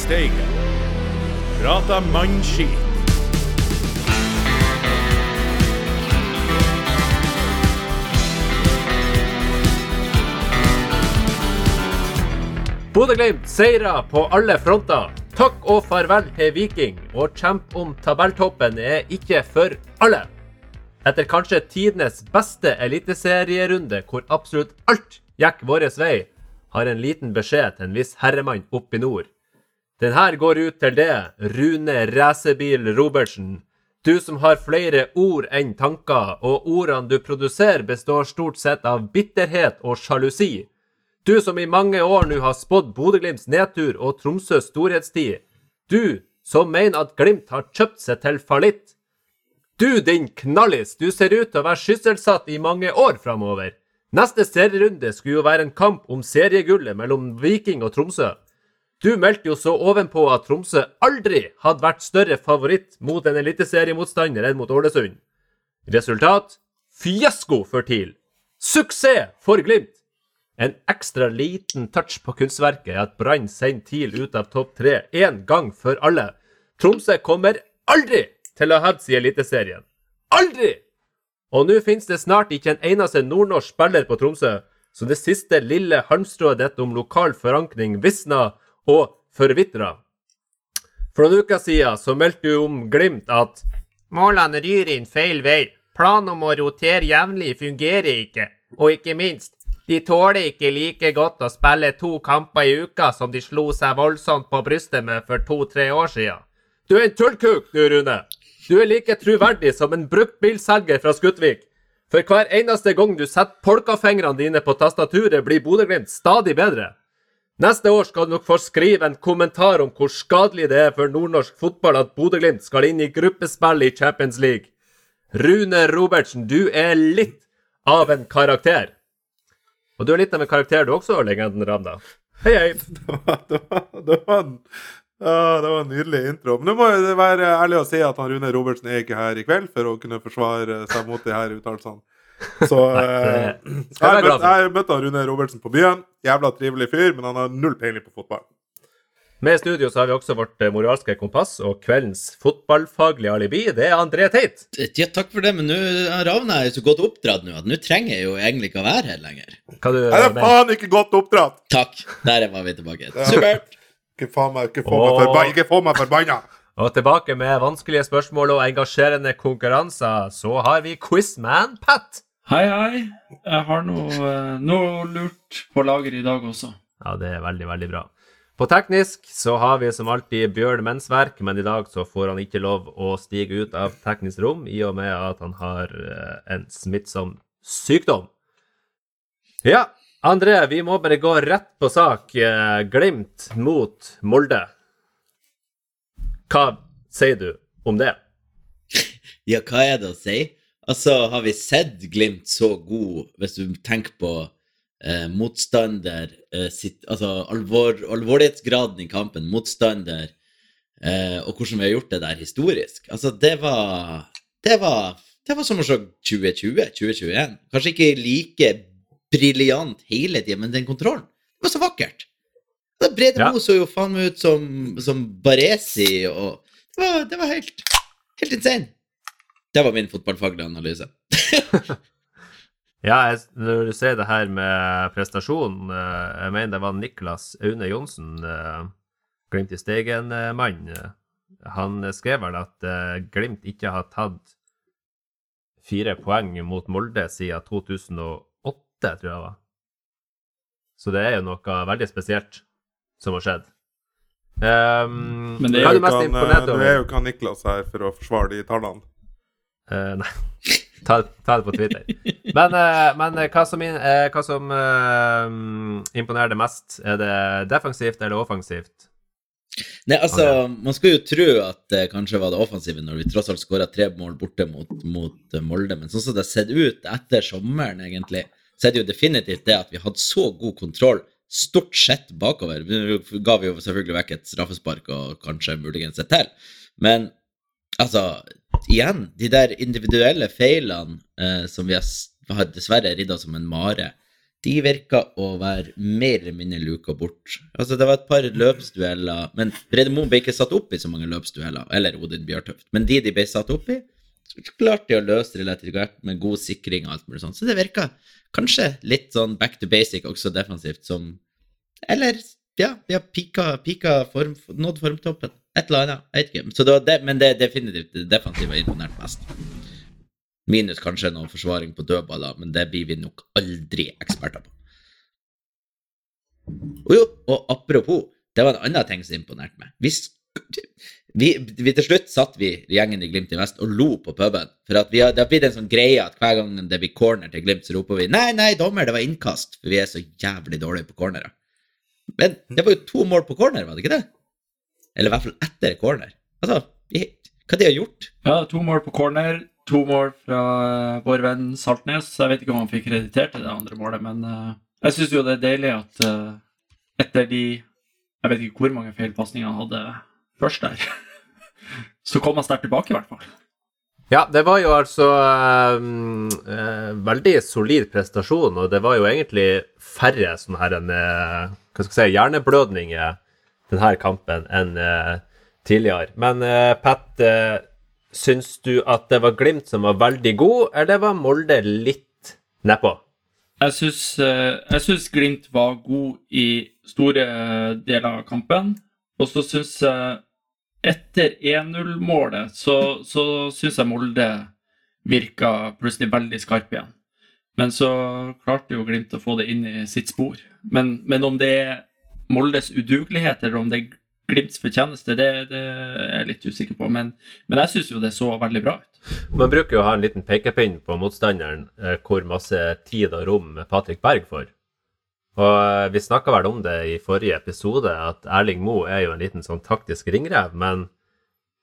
Steigen. Prata mannskit. Bodø-Glimt seirer på alle fronter. Takk og farvel til Viking. Og kjemp om tabelltoppen er ikke for alle. Etter kanskje tidenes beste eliteserierunde, hvor absolutt alt gikk vår vei, har en liten beskjed til en viss herremann oppe i nord. Den her går ut til det, Rune Racerbil Robertsen. Du som har flere ord enn tanker, og ordene du produserer består stort sett av bitterhet og sjalusi. Du som i mange år nå har spådd Bodø-Glimts nedtur og Tromsøs storhetstid. Du som mener at Glimt har kjøpt seg til fallitt. Du, din knallis, du ser ut til å være sysselsatt i mange år framover. Neste serierunde skulle jo være en kamp om seriegullet mellom Viking og Tromsø. Du meldte jo så ovenpå at Tromsø aldri hadde vært større favoritt mot en eliteseriemotstander enn mot Ålesund. Resultat fiasko for TIL. Suksess for Glimt. En ekstra liten touch på kunstverket er at Brann sender TIL ut av topp tre én gang for alle. Tromsø kommer aldri til å hevde seg i Eliteserien. Aldri! Og nå finnes det snart ikke en eneste nordnorsk spiller på Tromsø, så det siste lille halmstrået ditt om lokal forankring visna og forvitra. For noen uker siden så meldte jo om Glimt at målene ryr inn feil vei. Planen om å rotere jevnlig fungerer ikke. Og ikke minst, de tåler ikke like godt å spille to kamper i uka som de slo seg voldsomt på brystet med for to-tre år siden. Du er en tullkuk, du, Rune. Du er like troverdig som en bruktbilselger fra Skutvik. For hver eneste gang du setter polkafingrene dine på tastaturet, blir Bodø-Glimt stadig bedre. Neste år skal du nok få skrive en kommentar om hvor skadelig det er for nordnorsk fotball at Bodø-Glimt skal inn i gruppespill i Champions League. Rune Robertsen, du er litt av en karakter. Og du er litt av en karakter du også, legenden Ravna. Hei, hei. Det var, det var, det var, det var en nydelig intro. Men nå må jeg være ærlig og si at han Rune Robertsen er ikke her i kveld for å kunne forsvare seg mot de her uttalelsene. Så eh, jeg møtte, jeg møtte Rune Robertsen på byen. Jævla trivelig fyr, men han har null peiling på fotball. Med i studio så har vi også vårt eh, moralske kompass og kveldens fotballfaglige alibi. Det er André Teit. Ja, takk for det, men nå Ravna er jo så godt oppdratt nå at nå trenger jeg jo egentlig ikke å være her lenger. Hva du er det faen ikke godt oppdratt! Takk. Der var vi tilbake. Supert. Ikke faen meg, ikke få meg Åh. forbanna! Ikke få meg forbanna! Og tilbake med vanskelige spørsmål og engasjerende konkurranser, så har vi Quizman Pat. Hei, hei. Jeg har noe, eh, noe lurt på lager i dag også. Ja, det er veldig, veldig bra. På teknisk så har vi som alltid Bjørn Mensverk, men i dag så får han ikke lov å stige ut av teknisk rom, i og med at han har eh, en smittsom sykdom. Ja, André, vi må bare gå rett på sak. Eh, Glimt mot Molde. Hva sier du om det? Ja, hva er det å si? Altså, har vi sett Glimt så god, hvis du tenker på eh, motstander eh, sitt, Altså alvor, alvorlighetsgraden i kampen, motstander, eh, og hvordan vi har gjort det der historisk. Altså, det var Det var, det var som å se 2020, 2021. Kanskje ikke like briljant hele tida, men den kontrollen Det var så vakkert. Da Brede Ja. Moe så jo faen meg ut som, som Baresi, og det var, det var helt, helt insane. Det var min fotballfaglige analyse. Ja, jeg, når du sier det her med prestasjon eh, Jeg mener det var Niklas Aune Johnsen, eh, Glimt i Steigen-mann. eh, Han skrev vel at Glimt ikke har tatt fire poeng mot Molde siden 2008, tror jeg det var. Så det er jo noe veldig spesielt som har skjedd. Um, Men det er jo ikke han Niklas her for å forsvare de tallene. Eh, nei, ta, ta det på Twitter. Men, uh, men eh, hva som, eh, hva som imponerer det mest? Er det defensivt eller offensivt? Nei, altså, man skulle jo tro at det kanskje var det offensive når vi tross alt skåra tre mål borte mot, mot Molde, men sånn som det har sett ut etter sommeren, egentlig, så er det jo definitivt det at vi hadde så god kontroll stort sett bakover. Nå ga vi jo selvfølgelig vekk et straffespark og kanskje muligens et til, men altså, igjen, de der individuelle feilene eh, som vi har, dessverre ridda som en mare de virka å være mer eller mindre luka bort. Altså, det var et par løpsdueller, men Brede Moe ble ikke satt opp i så mange løpsdueller, eller Odin Bjørtøft, men de de ble satt opp i, klarte de å løse relativt godt med god sikring og alt mulig sånt. Så det virka kanskje litt sånn back to basic også defensivt, som Eller, ja, vi har pika, pika form, nådd formtoppen. Et eller annet, jeg vet ikke. Det det, men det er definitivt det defensive har imponert mest. Minus kanskje noe forsvaring på dødballer, men det blir vi nok aldri eksperter på. Og jo, og apropos, det var en annen ting som imponerte meg. Vi, vi, vi Til slutt satt vi gjengen i Glimt i Vest og lo på puben. For vi har, det har blitt en sånn greie at hver gang det blir corner til Glimt, så roper vi 'nei, nei, dommer, det var innkast', for vi er så jævlig dårlige på cornerer. Men det var jo to mål på corner, var det ikke det? Eller i hvert fall etter corner. Altså, hva de har gjort? Ja, to mål på corner, to mål fra eh, vår venn Saltnes. Jeg vet ikke om han fikk kreditert til det andre målet, men eh, jeg syns jo det er deilig at eh, etter de Jeg vet ikke hvor mange feilpasninger han hadde først der, så kom han sterkt tilbake, i hvert fall. Ja, det var jo altså um, uh, veldig solid prestasjon, og det var jo egentlig færre sånne her en, hva skal jeg si, hjerneblødninger denne kampen enn eh, tidligere. Men eh, Pat, eh, syns du at det var Glimt som var veldig god, eller var Molde litt nedpå? Jeg syns, Glimt var god i store deler av kampen. Og så syns jeg etter 1-0-målet så, så syns jeg Molde virka plutselig veldig skarp igjen. Men så klarte jo Glimt å få det inn i sitt spor. Men, men om det er Moldes udugelighet, eller om det er Glimts fortjeneste, det, det er jeg litt usikker på. Men, men jeg syns jo det så veldig bra ut. Man bruker jo å ha en liten pekepinn på motstanderen eh, hvor masse tid og rom Patrick Berg får. Og eh, vi snakka vel om det i forrige episode, at Erling Moe er jo en liten sånn taktisk ringrev, men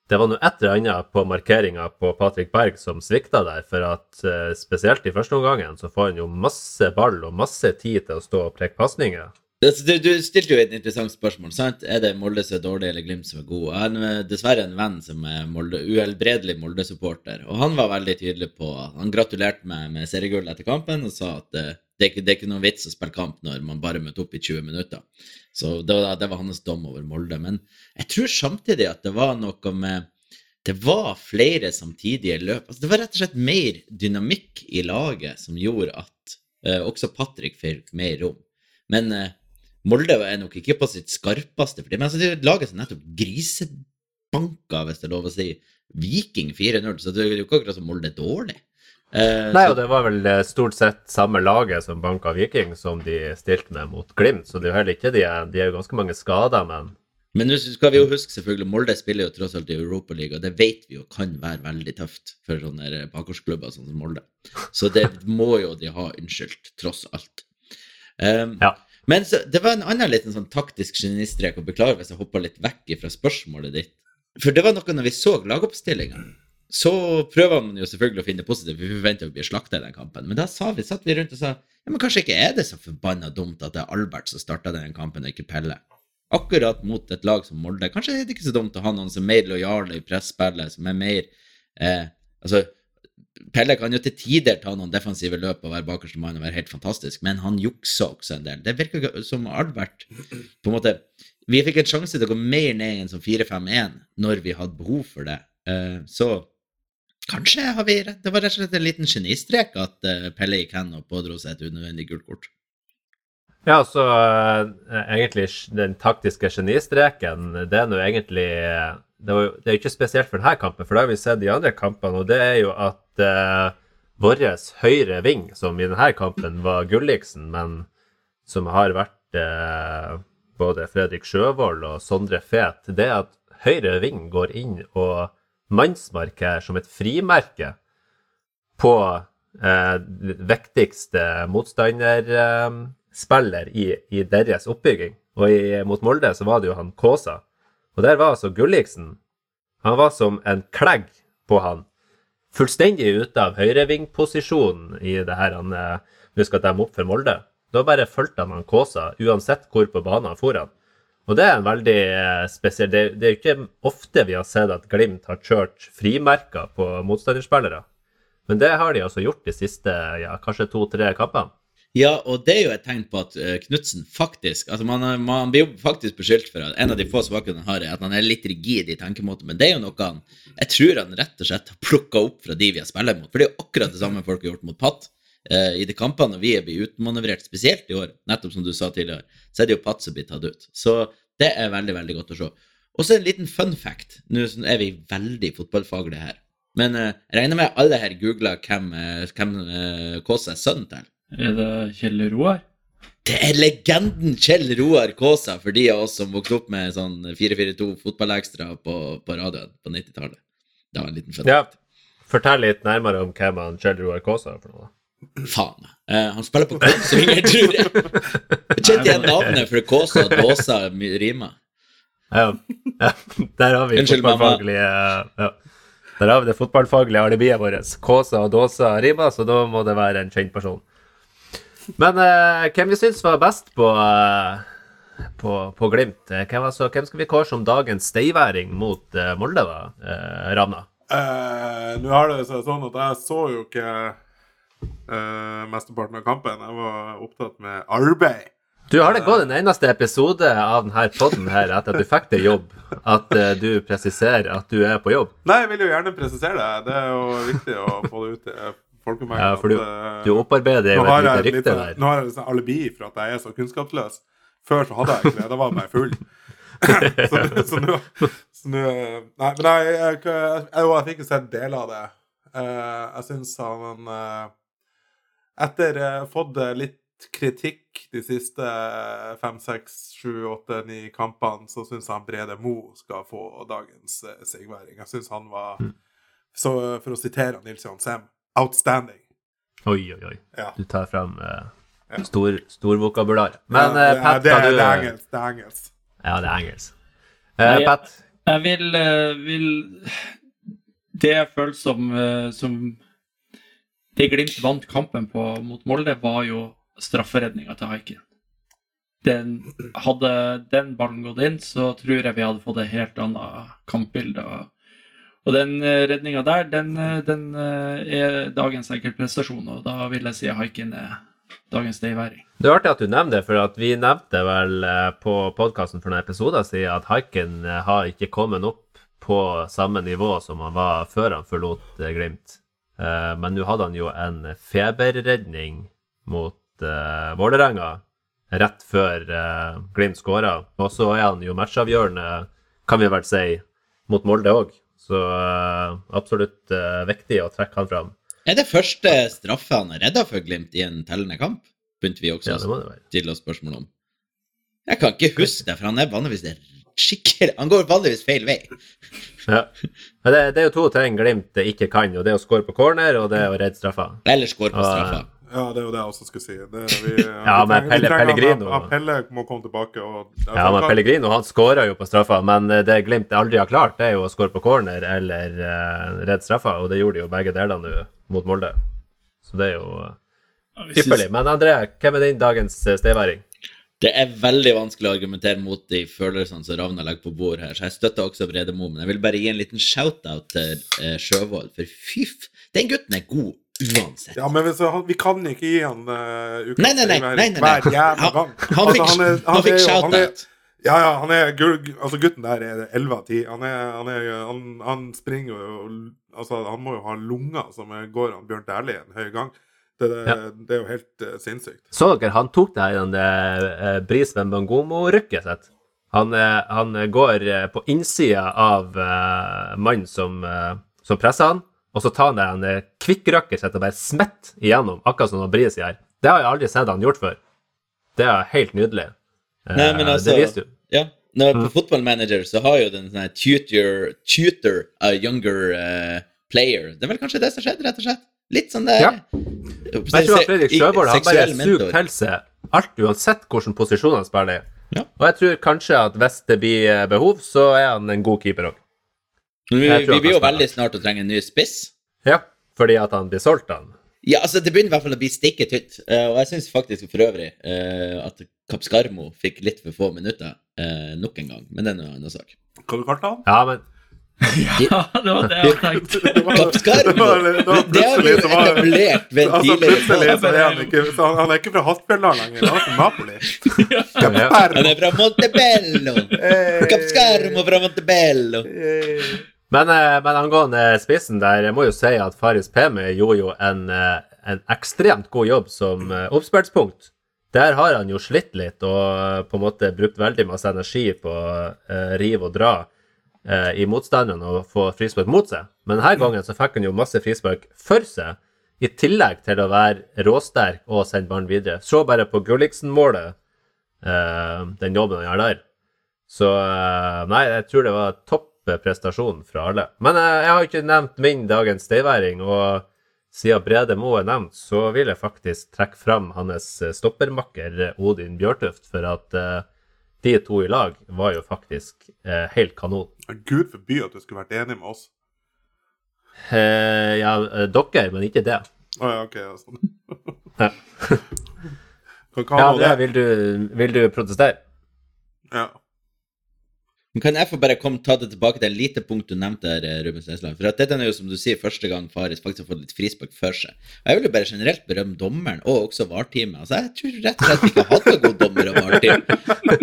det var nå et eller annet på markeringa på Patrick Berg som svikta der, for at eh, spesielt i første omgangen så får han jo masse ball og masse tid til å stå og preke pasninger. Du, du stilte jo et interessant spørsmål. sant? Er det Molde som er dårlig, eller Glimt som er god? Jeg har eh, dessverre en venn som er Molde, uhelbredelig Molde-supporter, og han var veldig tydelig på Han gratulerte meg med seriegull etter kampen og sa at uh, det, er det er ikke noen vits å spille kamp når man bare møter opp i 20 minutter. Så det var, det var hans dom over Molde. Men jeg tror samtidig at det var noe med Det var flere samtidige løp. Altså, det var rett og slett mer dynamikk i laget som gjorde at uh, også Patrick fikk mer rom. Men eh, Molde er nok ikke på sitt skarpeste for det. Men altså, det laget som nettopp grisebanka, hvis det er lov å si, Viking 4-0. Så det er jo ikke akkurat som Molde er dårlig. Eh, Nei, så- og det var vel eh, stort sett samme laget som banka Viking som de stilte med mot Glimt, så det er jo heller ikke de er, de er jo ganske mange skader, men Men nå skal vi jo huske selvfølgelig, Molde spiller jo tross alt i Europaligaen, og det vet vi jo kan være veldig tøft for sånne der bakgårdsklubber sånn som Molde. Så det må jo de ha unnskyldt, tross alt. Um, Ja. Men så, det var en annen liten sånn taktisk genistrek, og beklager hvis jeg hoppa litt vekk fra spørsmålet ditt. For det var noe når vi så lagoppstillinga, så prøver man jo selvfølgelig å finne det positive, vi forventer å bli slakta i den kampen. Men da vi, satt vi rundt og sa ja, men kanskje ikke er det så forbanna dumt at det er Albert som starta den kampen, og ikke Pelle. Akkurat mot et lag som Molde. Kanskje er det ikke så dumt å ha noen som er mer lojale i presspillet, som er mer eh, Altså, Pelle kan jo til tider ta noen defensive løp og være bakerste mann og være helt fantastisk, men han jukser også en del. Det virker som Albert på en måte Vi fikk en sjanse til å gå mer ned enn en sånn 4-5-1 når vi hadde behov for det. Eh, så kanskje har vi rett. Det var rett og slett en liten genistrek at eh, Pelle gikk hen og pådro seg et unødvendig gult kort. Ja, så eh, egentlig den taktiske genistreken, det er nå egentlig eh, det, var, det er jo ikke spesielt for denne kampen, for det har vi sett i andre kampene, og det er jo at eh, vår høyre ving, som i denne kampen var Gulliksen, men som har vært eh, både Fredrik Sjøvold og Sondre Fet, det at høyre ving går inn og mannsmarkerer som et frimerke på eh, viktigste motstanderspiller i, i deres oppbygging. Og i, mot Molde så var det jo han Kåsa. Og der var altså Gulliksen. Han var som en klegg på han. Fullstendig ute av høyrevingposisjonen i det her han eh, Nå skal de opp for Molde. Da bare fulgte han han Kåsa, uansett hvor på banen han for han. Og det er en veldig eh, spesiell Det, det er ikke ofte vi har sett at Glimt har kjørt frimerker på motstanderspillere. Men det har de altså gjort de siste ja, kanskje to-tre kampene. Ja, og det er jo et tegn på at uh, Knutsen faktisk altså man, man blir jo faktisk beskyldt for at en av de få svakhetene han har, er at han er litt rigid i tenkemåten, men det er jo noe han Jeg tror han rett og slett har plukka opp fra de vi har spilt mot. For det er jo akkurat det samme folk har gjort mot Patt. Eh, I de kampene når vi er blitt utmanøvrert, spesielt i år, nettopp som du sa tidligere, så er det jo Patt som blir tatt ut. Så det er veldig, veldig godt å se. Og så en liten fun fact. Nå er vi veldig fotballfaglige her. Men eh, jeg regner med alle her googler hvem, hvem uh, Kåse er sønnen til. Er det Kjell Roar? Det er legenden Kjell Roar Kaasa for de av oss som vokste opp med sånn 442 fotballekstra på, på radioen på 90-tallet. Det var en liten fun Ja. Fortell litt nærmere om hvem han Kjell Roar Kaasa er for noe. Faen. Eh, han spiller på Kongsvinger, tror jeg. Jeg kjente igjen navnet, for Kaasa og Dåsa rimer. Ja. ja. Der har vi Unnskyld, fotballfaglige ja. Der har vi det fotballfaglige alibiet vårt. Kåsa og Dåsa rimer, så da må det være en kjent person. Men uh, hvem vi syns var best på, uh, på, på Glimt? Eh, Hvem, altså, hvem skal vi kåre som dagens steiværing mot uh, Molde, da? Ravna? Nå har det seg sånn at jeg så jo ikke mesteparten av kampen. Jeg var opptatt med arbeid. Du har det gått en eneste episode av denne podden her etter at du fikk deg jobb, at du presiserer at du er på jobb. Nei, jeg vil jo gjerne presisere det. Det er jo viktig å få det ut til meg. Ja, for du, at, eh, du opparbeider jo et lite rykte der. Nå har jeg liksom alibi for at jeg er så kunnskapsløs. Før så hadde jeg ikke det. Da var jeg bare full. så, nå Nei, men jeg, jeg, jeg, jeg, fikk jo sett deler av det. Eh, jeg syns han Etter Etter uh, fått eh, litt kritikk de siste eh, fem, seks, sju, åtte, ni kampene, så syns han Brede Mo skal få dagens uh, sigværing. Jeg syns han var Mm. så, For å sitere Nils Johan Sem outstanding. Oi, oi, oi. Ja. Du tar fram uh, stor, stor, vokabular. Men Ja, eh, det- Pat, det, er- du det er engelsk. Det er engelsk. Ja, det er engelsk. Uh, Nei, Pat, Jeg vil, vil Det jeg føler som, som Det Glimt vant kampen på mot Molde, var jo strafferedninga til Haiken. Den, hadde den ballen gått inn, så tror jeg vi hadde fått et helt annet kampbilde. Og den redninga der, den, eh, den eh, er dagens enkeltprestasjon, og da vil jeg si haiken er dagens dayværing. det er artig at du nevner det, for vi nevnte vel eh, på podkasten for noen episoder siden at Haiken eh, har ikke kommet opp på samme nivå som han var før han forlot eh, Glimt. Eh, men nå hadde han jo en feberredning mot Vålerenga rett før eh, Glimt skåra. Og så er han jo matchavgjørende, kan vi vel si, mot Molde òg. Så eh, absolutt eh, viktig å trekke han fram. Er det første straffe han har redda for Glimt i en tellende kamp? Begynte vi også Ja, å stille oss spørsmål om. Jeg kan ikke huske det, for han er vanligvis skikkelig Han går vanligvis feil vei. Ja. Men det, det er jo to ting Glimt ikke kan, og det er å score på corner, og det er å redde straffa. Eller score på Ah, straffa. Ja, det er jo det jeg også skulle si. Det, vi, Ja, vi men trenger- Pelle- Pellegrino- han- Pelle må komme tilbake. Og, Ja, men Pellegrino han skåra jo på straffa, men eh, det Glimt aldri har klart, det er jo å skåre på corner eller uh, redde straffa, og det gjorde de jo begge deler nå mot Molde. Så det er jo uh, ypperlig. Men André, hvem er din dagens uh, steiværing? Det er veldig vanskelig å argumentere mot de følelsene som Ravna legger på bord her, så jeg støtter også Brede Moe, men jeg vil bare gi en liten shout-out til uh, Sjøvold, for fy f... Den gutten er god uansett. Ja, men hvis, han, vi kan ikke gi han uh, ukas Nei, nei, nei, nei, nei, hver jævla Han- gang. han Altså, fikk- er- han han shout-out. Ja, ja, han er altså gutten der er 11 av 10. Han, er, han, er, han, han springer jo Altså, han må jo ha lunger som går han Bjørn Dæhlie en høy gang. Det, det, Ja. det er jo helt uh, sinnssykt. Så dere, han tok det her uh, Brisveen Bangomo-rykket sitt. Han, uh, han går eh, på innsida av uh, mannen som, eh, som presser han, og så tar han en uh, kvikkrøkker sitt og bare smetter igjennom, akkurat som Brie sier. Det har jeg aldri sett han gjort før. Det er helt nydelig. Eh, Nei, men altså- Det viser jo. Ja. Mm. På Football Manager så har jo den sånn tutor, tutor a younger uh, player. Det er vel kanskje det som skjedde, rett og slett? Litt sånn det Ja. Jeg tror at Fredrik Sjøvold har bare sugd til seg alt, uansett hvilken posisjon han spiller i. Ja. Og jeg tror kanskje at hvis det blir eh, behov, så er han en god keeper òg. Men vi, vi blir jo veldig snart å trenge en ny spiss. Ja, fordi at han blir solgt, han. Ja, altså Det begynner i hvert fall å bli stikket tynt. Uh, og jeg syns faktisk for øvrig uh, at Kapskarmo fikk litt for få minutter uh, nok en gang. Men det er en annen sak. Hva du kalte han? Ja, men Ja, det var det jeg tenkte. Det var- det har vi jo etablert ved en Altså, tidligere plutselig så er han ikke så han, han er ikke fra Haspelland lenger, han er fra Napoli. Ja. Han er fra Montebello! Kapp Skarmo fra Montebello! Men, eh, men angående spissen der, jeg må jo si at Faris Pemi gjorde jo en, eh, en ekstremt god jobb som eh, oppspillspunkt. Der har han jo slitt litt og på en måte brukt veldig masse energi på eh, rive og dra uh, i motstanderen og få frispark mot seg. Men denne gangen så fikk han jo masse frispark for seg, i tillegg til å være råsterk og sende ballen videre. Se bare på Gulliksen-målet, uh, den jobben han gjør der. Så nei, jeg tror det var topp prestasjon fra alle. Men eh, jeg har ikke nevnt min dagens steiværing, og siden Brede Moe er nevnt, så vil jeg faktisk trekke fram hans eh, stoppermakker Odin Bjørtuft, for at eh, de to i lag var jo faktisk helt kanon. Gud forby at du skulle vært enig med oss. Eh, ja, dere, men ikke det. Å ja, ok. Ja, sånn. Ja. Ja, det vil du, vil du protestere? Ja. Men Kan jeg få bare komme, ta det tilbake til et lite punkt du nevnte her, eh, Ruben Stensland? For at dette er jo, som du sier, første gang Faris faktisk har fått litt frispark for seg. Og jeg vil jo bare generelt berømme dommeren, og også VAR-teamet. Altså, jeg tror rett og slett vi ikke har hatt noen god dommer og VAR-team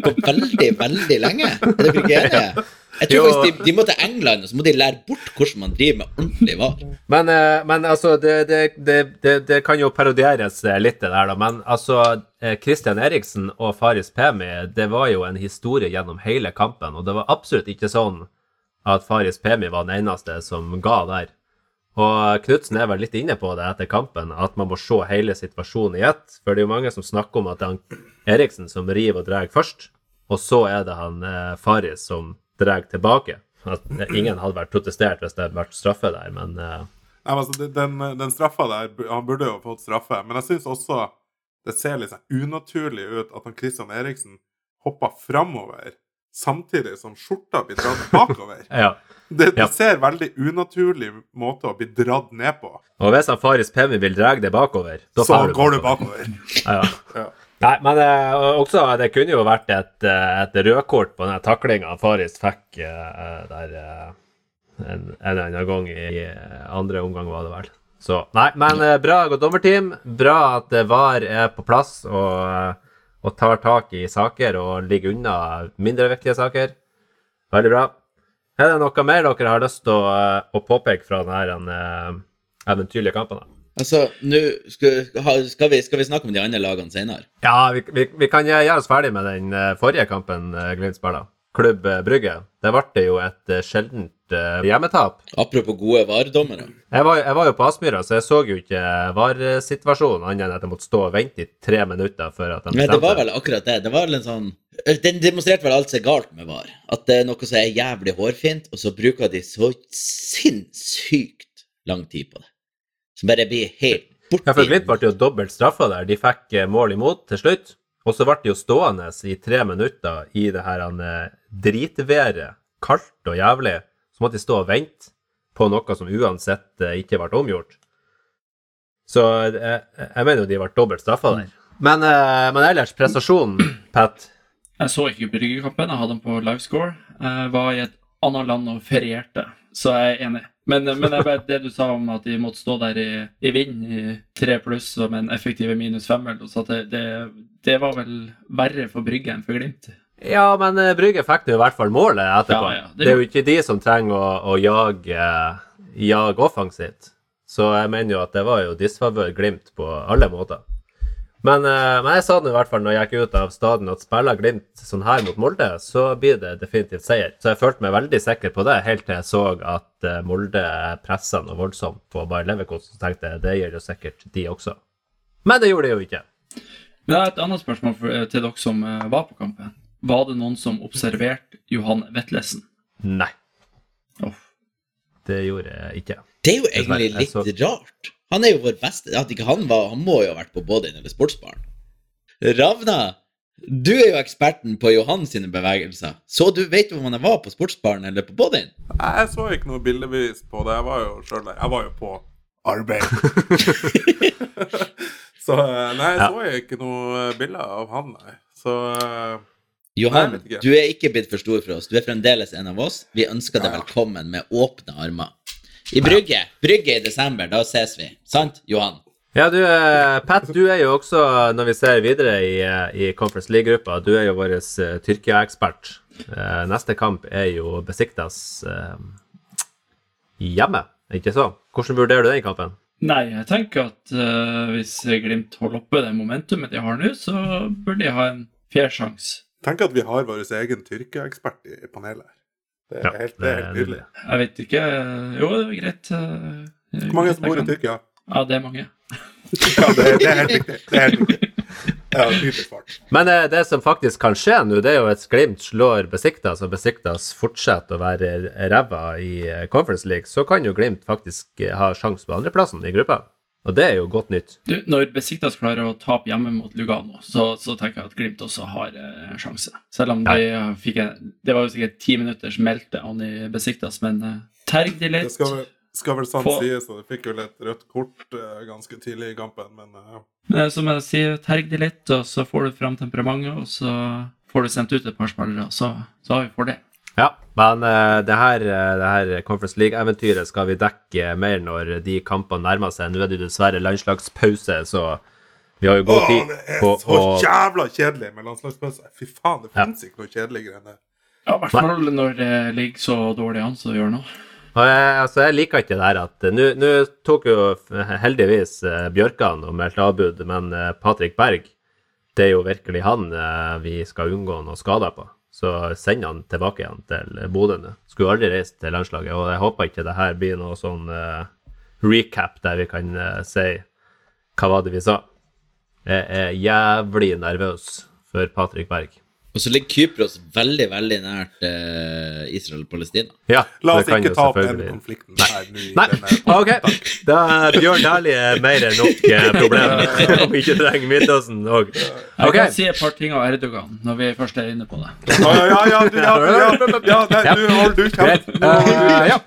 på veldig, veldig lenge. Er dere ikke enige? Jeg tror faktisk de, de må til England, og så må de lære bort hvordan man driver med ordentlig VAR. Men, eh, men altså, det, det, det, det, kan jo parodieres eh, litt, det der, da. Men altså, eh, Christian Eriksen og Faris Pemi, det var jo en historie gjennom hele kampen. Og det var absolutt ikke sånn at Faris Pemi var den eneste som ga der. Og Knutsen er vel litt inne på det etter kampen, at man må se hele situasjonen i ett. For det er jo mange som snakker om at det er Eriksen som river og drar først, og så er det han Faris som drar tilbake. At ingen hadde vært protestert hvis det hadde vært straffe der, men uh... Nei, altså, den, den straffa der Han burde jo fått straffe, men jeg syns også det ser litt sånn unaturlig ut at han Christian Eriksen hopper framover samtidig som skjorta blir dratt bakover. ja. Det, det Ja. ser veldig unaturlig måte å bli dratt ned på. Og hvis han Faris Pemi vil dra det bakover, da Så går du bakover. Ja. Ja. Nei, men eh, også, det kunne jo vært et, eh, et rødkort på den taklinga Faris fikk eh, der eh, en, eller annen gang i eh, andre omgang, var det vel. Så nei, men eh, bra godt dommerteam. Bra at eh, VAR er på plass og, eh, og tar tak i saker og ligger unna mindre viktige saker. Veldig bra. Er det noe mer dere har lyst til å, eh, å påpeke fra denne eh, eventyrlige kampen? da? Altså, skal, skal, vi, skal vi snakke om de andre lagene senere? Ja, vi, vi, vi kan gjøre oss ferdig med den eh, forrige kampen eh, Glimt spilla. Klubb eh, Brygge. Det ble jo et sjeldent hjemmetap. Apropos gode VAR-dommere. Jeg var, jeg var jo på Aspmyra, så jeg så jo ikke VAR-situasjonen annet enn at jeg måtte stå og vente i tre minutter før at de stemte. Men det var vel akkurat det. Det var vel en sånn Den demonstrerte vel alt som er galt med VAR. At det er noe som er jævlig hårfint, og så bruker de så sinnssykt lang tid på det. Som bare blir helt borti. Ja, for Glimt ble jo dobbelt straffa der. De fikk eh, mål imot til slutt. Og så ble de jo stående i tre minutter i det her eh, dritværet, kaldt og jævlig. Så måtte de stå og vente på noe som uansett eh, ikke ble omgjort. Så jeg, jeg mener jo de ble dobbelt straffa der. Men, men ellers, prestasjonen, Pat Jeg så ikke Bryggekampen, jeg hadde den på livescore. Jeg var i et annet land og ferierte, så jeg er enig. Men, men vet det du sa om at de måtte stå der i, i vind i tre pluss og med en effektiv minus fem, eller noe sånt, det, det, det var vel verre for Brygge enn for Glimt. Ja, men eh, Brygge fikk nå i hvert fall målet etterpå. Ja, ja, det det, er jo ikke de som trenger å, å jage, jage offensivt. Så jeg mener jo at det var jo disfavør Glimt på alle måter. Men, eh, men jeg sa det i hvert fall når jeg gikk ut av staden, at spiller Glimt sånn her mot Molde, så blir det definitivt seier. Så jeg følte meg veldig sikker på det, helt til jeg så at eh, Molde pressa noe voldsomt på Bayer Leverkosten. Så tenkte jeg det gjør jo sikkert de også. Men det gjorde de jo ikke. Men jeg har et annet spørsmål for, til dere som eh, var på kampen. Var det noen som observerte Johan Vetlesen? Nei, Oh. det gjorde jeg ikke. Det er jo egentlig litt så- rart. Han er jo vår beste At ikke han var Han må jo ha vært på Bådin eller Sportsbaren. Ravna, du er jo eksperten på Johan sine bevegelser. Så du vet hvor om han var på Sportsbaren eller på Bådin? Nei, Jeg så ikke noe bildebevis på det. Jeg var jo der. Jeg var jo på arbeid. så eh, nei, jeg så ikke noe bilde av han, nei. Så eh, Johan, Nei, du er ikke blitt for stor for oss. Du er fremdeles en av oss. Vi ønsker deg velkommen med åpne armer. I Brygge. Brygge i desember, da ses vi. Sant, Johan? Ja, du, eh, Pat, du er jo også, når vi ser videre i, eh, i Conference League-gruppa, du er jo vår eh, Tyrkia-ekspert. Eh, neste kamp er jo Besiktas hjemme, ikke så? Hvordan vurderer du den kampen? Nei, jeg tenker at uh, hvis Glimt holder oppe det momentumet de har nå, så bør de ha en fair sjanse. Tenk at vi har vår egen Tyrkia-ekspert i panelet. Det er Ja, helt, det er helt nydelig. Jeg vet ikke Jo, det er greit. eh, Hvor mange som bor i Tyrkia? Ja, det er mange. Ja, det, er- det er helt riktig. Det er helt riktig. Ja. Men eh, det som faktisk kan skje nå, det er jo at Glimt slår Besiktas, og Besiktas fortsetter å være ræva i eh, Conference League, så kan jo Glimt faktisk eh, ha sjanse på andreplassen i gruppa. Og det er jo godt nytt. Du, når Besiktas klarer å tape hjemme mot Lugano, så, så tenker jeg at Glimt også har eh, en sjanse. Selv om de ja. fikk en Det var jo sikkert ti minutters meltdown i Besiktas, men eh, terg de Det litt. skal, vel- skal vel sant Få- sies, og det fikk vel et rødt kort eh, ganske tidlig i kampen, men eh, Men som jeg sier, terg de litt, og så får du fram temperamentet, og så får du sendt ut et par spillere, og så, så har vi fordel. Ja, men uh, det her, eh, det her Conference League-eventyret skal vi dekke mer når de kampene nærmer seg. Nå er det dessverre landslagspause, så vi har jo god tid. Å, det er på så og... jævla kjedelig med landslagspause. Fy faen, det Ja. ikke noe kjedeligere enn det. Ja, I hvert fall når det ligger så dårlig an som det gjør nå. Og jeg, altså, jeg liker ikke det her at Nå tok jo heldigvis eh, Bjørkan og meldte avbud, men eh, Patrick Berg, det er jo virkelig han eh, vi skal unngå noe skader på. Så send han tilbake igjen til Bodø nå. Skulle aldri reist til landslaget, og jeg håper ikke det her blir noe sånn uh, recap der vi kan uh, si hva var det vi sa. Jeg er jævlig nervøs for Patrick Berg. Og så ligger Kypros veldig, veldig nært uh, Israel og Palestina. Ja, La det oss kan ikke ta opp den konflikten Nei. her i Nei, denne- ok. Da er Bjørn Dæhlie er mer enn nok eh, problem. Om vi ikke trenger Midtøsten òg. Jeg Ok. kan si et par ting av Erdogan, når vi først er inne på det. Ja, ja, ja, du, ja, ja, ja, ja, Ja. du ja, du du Eh, ja.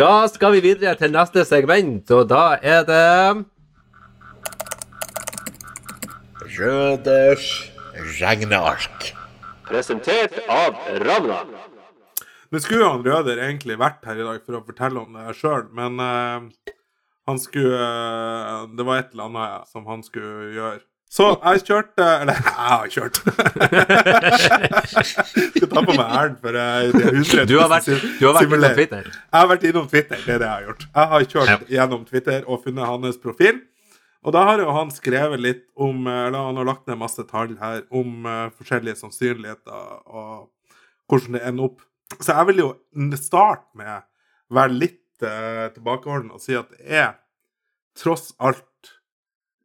Da skal vi videre til neste segment, og da er det Røders regneark. Presentert av Ravna. Nå skulle han Røder egentlig vært her i dag for å fortelle om det sjøl, men uh, han skulle uh, Det var et eller annet ja, som han skulle gjøre. Så jeg kjørte Eller jeg har kjørt. Skal ta på meg æren for det de 100 Du har vært, du har vært innom. Twitter. Jeg har vært innom Twitter, det er det jeg har gjort. Jeg har kjørt Ja. gjennom Twitter og funnet hans profil. Og da har jo han skrevet litt om Eller han har lagt ned masse tall her om eh, forskjellige sannsynligheter og hvordan det ender opp. Så jeg vil jo starte med å være litt eh, tilbakeholden og si at det er tross alt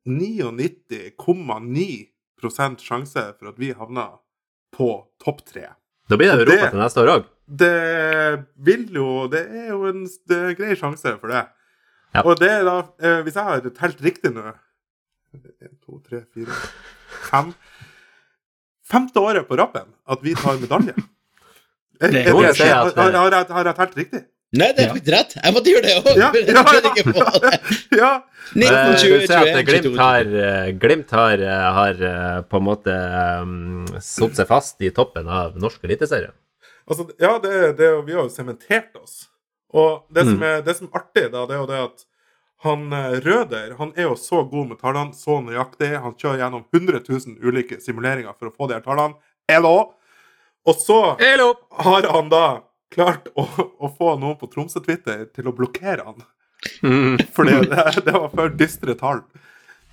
99,9% sjanse for at vi havner på topp tre. Da blir det Europa det- til neste år òg. Det vil jo Det er jo en det er grei sjanse for det. Ja. Og det er da eh, Hvis jeg har telt riktig nå En, to, tre, fire, fem Femte året på rappen at vi tar medalje. Er, Det er må det, jeg har, har, har, jeg, har jeg telt riktig? Nei, det er Ja. faktisk rett. Jeg måtte gjøre det òg. Ja, ja, det. Ja! 19, Eh, 20, du ser at Glimt har, eh, Glimt har, eh, har eh, på en måte um, satt seg fast i toppen av norsk eliteserie. Altså, ja, det, det, vi har jo sementert oss. Og det som, Mm. er, det som er artig, da, det er jo det at han eh, Røder han er jo så god med tallene, så nøyaktig. Han kjører gjennom 100 000 ulike simuleringer for å få de her tallene. Hello! Og så Hello! har han da klart å, å få noen på Tromsø-Twitter til å blokkere han. Mm. Fordi det, det var for dystre tall.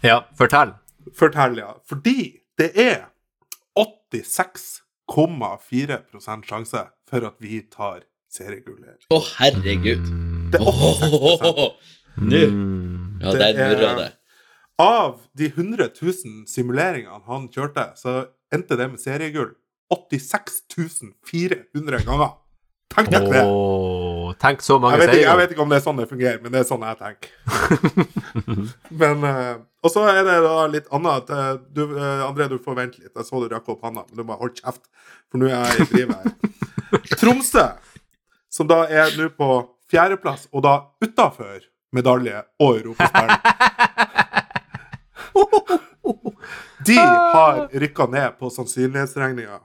Ja, fortell. Fortell, ja. Fordi det er 86,4 sjanse for at vi tar seriegullet. Å, herregud. Det er 86 Åh, Nå. Mm. Ja, Det der er- murra det. Av de 100 000 simuleringene han kjørte, så endte det med seriegull 86 400 ganger. Tenk deg det! Oh, tenk så mange Jeg vet, ikke, jeg vet ikke om det er sånn det fungerer, men det er sånn jeg tenker. men, eh, Og så er det da litt annet. at, eh, Du, eh, André, du får vente litt. Jeg så du rakk opp handa, men du må hold kjeft, for nå er jeg i drivet her. Tromsø, som da er nå på fjerdeplass, og da utafor medalje og europaspillen. De har rykka ned på sannsynlighetsregninga.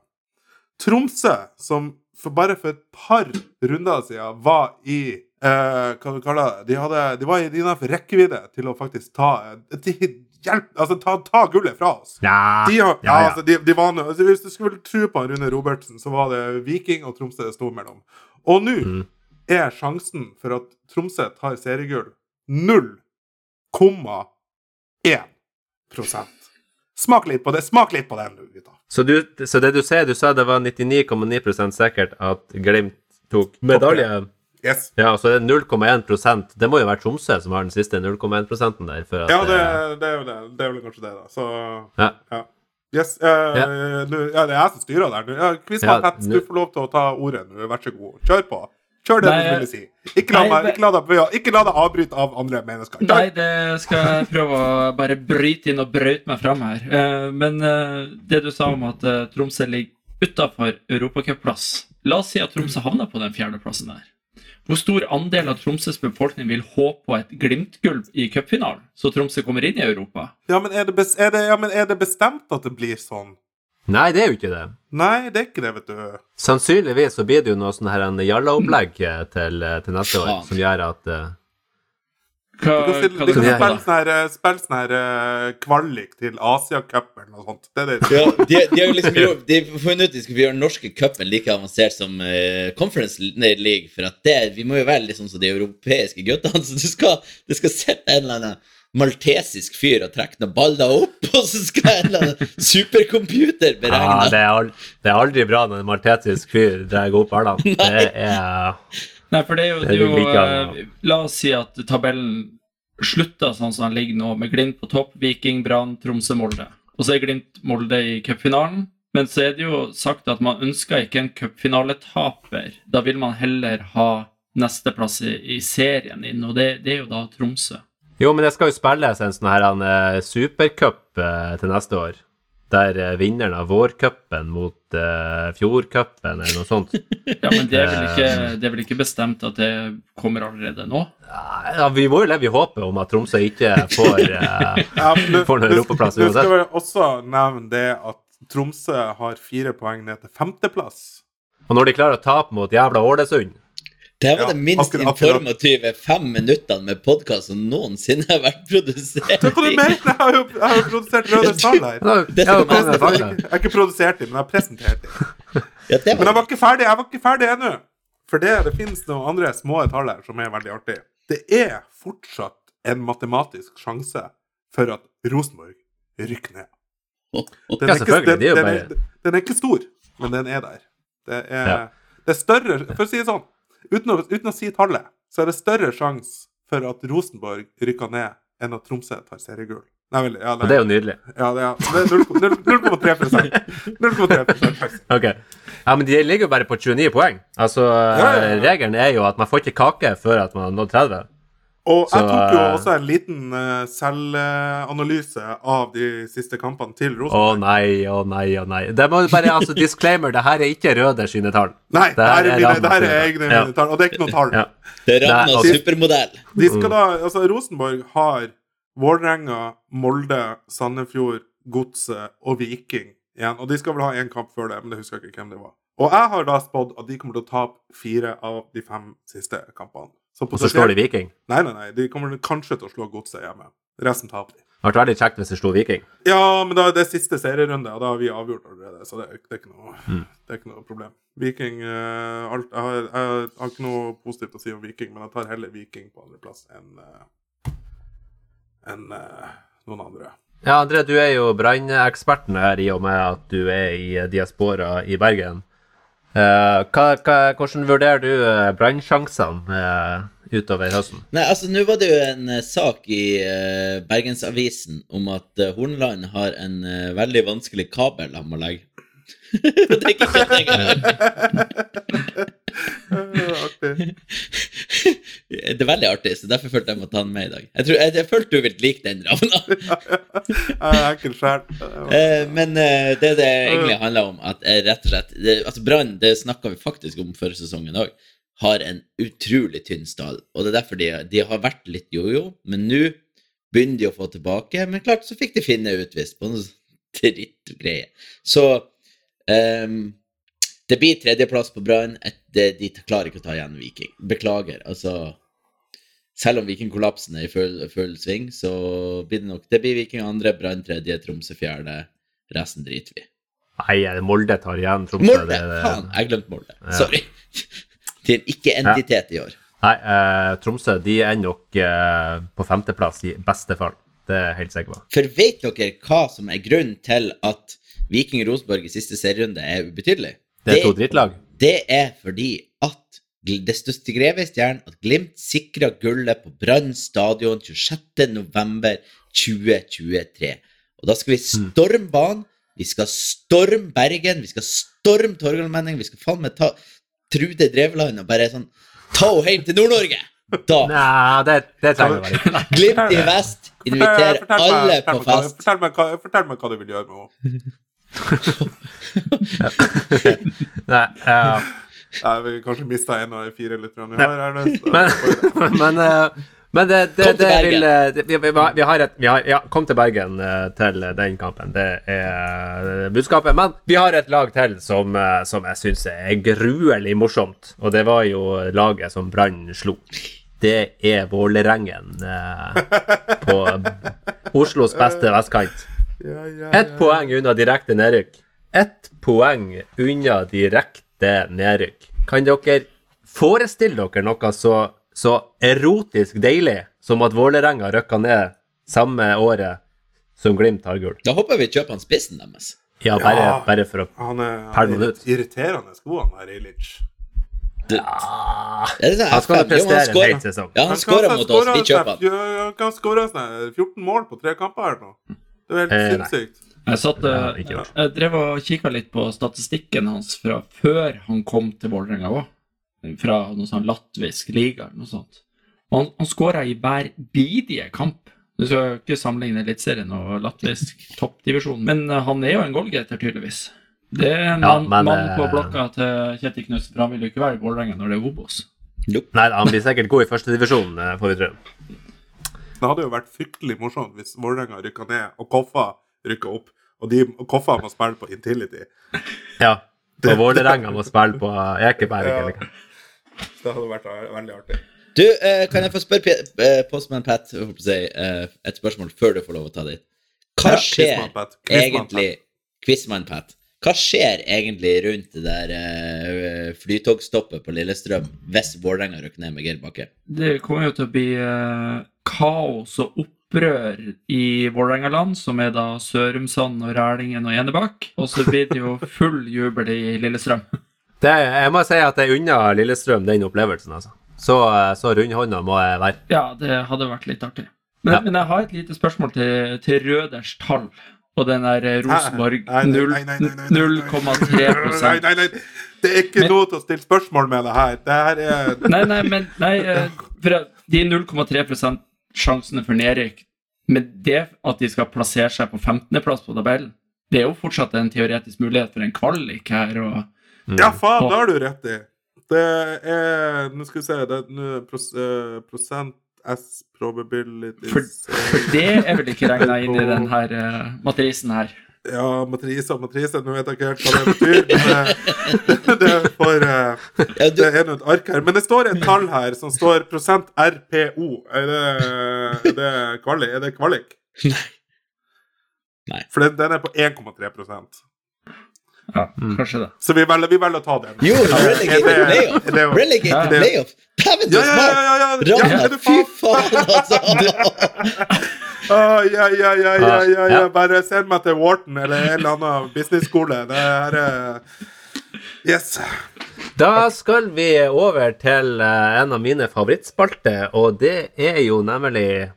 Tromsø, som for bare for et par runder siden var i eh, Hva du kaller det? De, hadde, de var innafor rekkevidde til å faktisk ta de, hjelp, altså ta, ta gullet fra oss. Ja, De har, ja, ja, ja. Altså, de, de var, altså, hvis du skulle tro på Rune Robertsen, så var det Viking og Tromsø det sto mellom. Og nå Mm. er sjansen for at Tromsø tar seriegull 0,1% Smak litt på det. Smak litt på den, du, gutta. Så, du, så det du sier, du sa det var 99,9% sikkert at Glimt tok medalje. Yes. Ja, så er 0,1% Det må jo være Tromsø som har den siste 0,1 der. For at, Ja, det, eh, det, er jo det. det er vel kanskje det, da. Så Ja. ja. Yes. Uh, Ja. nu, ja, det er jeg som styrer der nå. Ja, du får lov til å ta ordet nå. Vær så god. Kjør på. Kjør det Nei, du ville si. Ikke la, nei, meg, ikke, la deg, ikke la deg avbryte av andre mennesker. Kjør. Nei, det skal jeg prøve å bare bryte inn og brøyte meg fram her. Uh, Men uh, det du sa om at eh, Tromsø ligger utafor europacupplass La oss si at Tromsø havner på den fjerdeplassen der. Hvor stor andel av Tromsøs befolkning vil håpe på et Glimt-gull i cupfinalen, så Tromsø kommer inn i Europa? Ja, men er det, bes, er, det, ja, men er det bestemt at det blir sånn? Nei, det er jo ikke det. Nei, det er ikke det, vet du. Sannsynligvis så blir det jo noe sånn her en jalla-opplegg til, eh, til neste år, som gjør at eh, Hva, Du kan, spille sånn her, eh, sånn her kvalik til Asiacup eller noe sånt. Det er det. Ja, de, de har jo liksom gjort, de funnet ut at de skal gjøre den norske cupen like avansert som uh, Conference League. For at det, vi må jo være litt sånn som de europeiske guttene. Så du skal, du skal sette en eller annen maltesisk fyr og trekke noen baller opp, og så skal en eller annen supercomputer ja, beregne. det, er aldri, det er aldri bra når en maltesisk fyr drar opp ballene. Det er Nei, for det er jo, Det er jo like, eh, La oss si at tabellen slutter sånn som den ligger nå, med Glimt på topp, Viking, Brann, Tromsø, Molde. Og så er Glimt Molde i cupfinalen. Men så er det jo sagt at man ønsker ikke en cupfinaletaper. Da vil man heller ha nesteplass i, i serien inn, og det, det er jo da Tromsø. Jo, men det skal jo spilles en sånn her eh, supercup eh, til neste år. Der eh, vinneren av vårcupen mot uh, fjordcupen eller noe sånt. Ja, men det er, vel ikke, det er vel ikke bestemt at det kommer allerede nå? Ja, vi må jo leve i håpet om at Tromsø ikke får uh, Ja, men du, Får noen europaplass uansett. Du skal vel også nevne det at Tromsø har fire poeng ned til femteplass. Og når de klarer å tape mot jævla Ålesund Det var Ja, det minst akkurat- akkurat. informative fem minuttene med podkast som noensinne har vært produsert. Hva du mener? Jeg har jo, jeg har jo produsert Røde Starlight. Jeg har ikke, jeg har ikke produsert dem, men jeg har presentert dem. Ja, var... Men jeg var ikke ferdig jeg var ikke ferdig ennå. For det, det finnes noen andre små tall her som er veldig artig. Det er fortsatt en matematisk sjanse for at Rosenborg rykker ned. Den er, ikke, den, den, er, den er ikke stor, men den er der. Det er, det er større For å si det sånn, uten å, uten å si tallet, så er det større sjanse for at Rosenborg rykker ned, enn at Tromsø tar seriegull. Nei vel, ja, Og det er jo nydelig. ja, det er, det er 0,3 0,3 sjanse. Ok. Ja, men de ligger jo bare på 29 poeng. Altså, ja, ja. Regelen er jo at man får ikke kake før at man har nådd 30. Og jeg tok jo eh, også en liten uh, selvanalyse av de siste kampene til Rosenborg. Å nei, å nei, å nei. Det må bare, altså, Disclaimer, det her er ikke Røde sine tall. Nei, det her er, mine, det her er egne Ja. tall, og det er ikke noe tall. Ja. Det er Ragna altså- supermodell. De Mm. skal da, altså Rosenborg har Vålerenga, Molde, Sandefjord, Godset og Viking igjen. Og de skal vel ha én kamp før det, men det husker jeg ikke hvem det var. Og jeg har da spådd at de kommer til å tape fire av de fem siste kampene. Så Og så slår de Viking. Nei, nei, nei. De kommer kanskje til å slå Godset hjemme. Resten taper de. Det hadde vært veldig kjekt hvis de slo Viking. Ja, men da er det siste serierunde, og da har vi avgjort allerede, så det det er, ikke, noe, Mm. det er ikke noe problem. Viking uh, alt, jeg, har, jeg har ikke noe positivt å si om Viking, men jeg tar heller Viking på andreplass enn uh, enn uh, noen andre. Ja, André, du er jo branneksperten her i og med at du er i eh, diaspora i Bergen. Eh, hva, hva, hvordan vurderer du uh, brannsjansene uh, utover høsten? Nei, altså Nå var det jo en sak i Bergensavisen om at Hornland har en veldig vanskelig kabel han må legge. det er ikke skjedd engang. Eh, Artig. Det er veldig artig, så derfor følte jeg måtte ta den med i dag. Jeg, tror, jeg, jeg følte du ville like den, Ravna. Jeg er enkel sjæl. Eh, men eh, det det egentlig handler om, at eh, rett og slett det, Altså Brann, det snakka vi faktisk om før sesongen òg, har en utrolig tynn stall. Og det er derfor de, de har vært litt jojo, men nå begynner de å få tilbake. Men klart, så fikk de finne utvist på noe drittgreie. Så ehm, Det blir tredjeplass på Brann. De klarer ikke å ta igjen Viking. Beklager. Altså Selv om Vikingkollapsen er i full, full sving, så blir det nok Det blir Viking andre, Brann tredje, Tromsø fjerde. Resten driter vi. Nei, eh, Molde tar igjen Tromsø. Molde! det- det- Faen, jeg glemte Molde. Ja. Sorry. Til er en ikke-entitet i år. Nei, eh, Tromsø de er nok eh, på femteplass i beste fall. Det er helt sikker på. For vet dere hva som er grunnen til at Viking Rosenborg i siste serierunde er ubetydelig? Det er to drittlag. Det er fordi at det står skrevet i stjernen at Glimt sikra gullet på Brann stadion 26.11.2023. Og da skal vi storme banen, vi skal storme Bergen, vi skal storme Torgallmenning, vi skal faen meg ta Trude Drevland og bare sånn Ta henne hjem til Nord-Norge! Da Nei, det, det trenger vi ikke. Glimt i vest inviterer alle fortell på meg fest. Fortell meg, hva- fortell meg hva du vil gjøre med henne. Nei, ja. Nei, Vi kanskje mista en av de fire lytterne vi har. her, nå. men, men, eh, men det, det, det vil eh, det, vi, vi, har et vi har, Ja, kom til Bergen eh, til den kampen. Det er budskapet. Men vi har et lag til som, som jeg syns er gruelig morsomt. Og det var jo laget som Brann slo. Det er Vålerengen eh, på Oslos beste vestkant. Ja, ja, Ett poeng unna direkte nedrykk. Ett poeng unna direkte nedrykk. Kan dere forestille dere noe så, så erotisk deilig som at Vålerenga rykka ned samme året som Glimt har gull? Da håper vi kjøper han spissen deres. Ja, bare, Ja. bare for å Han er, ut. er irriterende skoene han der Ilic. Ja. Han skal prestere en hel sesong. Ja, han skåra mot oss. Vi kjøper han. Han kan skåre sånn 14 mål på tre kamper her nå. Det er helt Eh, sinnssykt. Jeg, satt, Det eh, jeg drev og kikka litt på statistikken hans fra før han kom til Vålerenga òg. Fra noe sånn latvisk liga eller noe sånt. Og han, han skåra i hver bidige kamp. Du skal ikke sammenligne Eliteserien og latvisk toppdivisjon, men eh, han er jo en goalgater, tydeligvis. Det er en Ja, mann, man på blokka til Kjetil Knutsen, for han vil jo ikke være i Vålerenga når det er Obos. Nei, han blir sikkert god i førstedivisjon, får vi tro. Det hadde jo vært fryktelig morsomt hvis Vålerenga rykka ned og Koffa rykka opp. Og, de, og Koffa må spille på Intility. Ja. Og Vålerenga må spille på Ekeberg. Ja. eller? Det hadde vært veldig artig. Du, eh, kan jeg få spørre P- eh, Postman Pat eh, et spørsmål før du får lov å ta ditt? Hva skjer ja, Pat. Egentlig Quizman Pat. Hva skjer egentlig rundt det der eh, flytogstoppet på Lillestrøm hvis Vålerenga rykker ned med Geir Bakke? Det kommer jo til å bli kaos og opprør i Vålerengaland, som er da Sørumsand og Rælingen og Enebakk. Og så blir det jo full jubel i Lillestrøm. Det, jeg må si at jeg unner Lillestrøm den opplevelsen, altså. Så, så rundhånda må jeg være. Ja, det hadde vært litt artig. Men, Ja. men jeg har et lite spørsmål til, til Røders tall og den der eh, Rosenborg Nei, nei, nei, nei, nei, nei, nei. 0,3 Nei, nei, nei. Det er ikke Men- noe til å stille spørsmål med det her. Det her er Nei, nei, men nei, eh, for de 0,3 sjansene for nedrykk, men det at de skal plassere seg på 15.-plass på tabellen, det er jo fortsatt en teoretisk mulighet for en kvalik her. og Ja, faen, det har du rett i. Det er Nå skal vi se det er pros, uh, Prosent S probabilities For, for det er vel ikke regna inn i denne her eh, matrisen her. Ja, matrise og matrise, nå vet jeg ikke helt hva det betyr. Men det, det, er for, eh, det er nå et ark her. Men det står et tall her som står prosent RPO. Er det, er det kvalik? Er det kvalik? Nei. For den, den er på 1,3 Ja, kanskje det. Så vi velger, vi velger å ta den. jo, relegated det- playoff! Ja. playoff! Dæven, du Ja, er ja, smart! ja, ja, ja, ja, Rana, du fy faen? altså! Oh, ja, ja, ja, ja, ja, ja. Ja. Bare send meg til Wharton eller en eller annen business-skole. Det er er Yes. Da skal vi over til eh, en av mine favorittspalter, og det er jo nemlig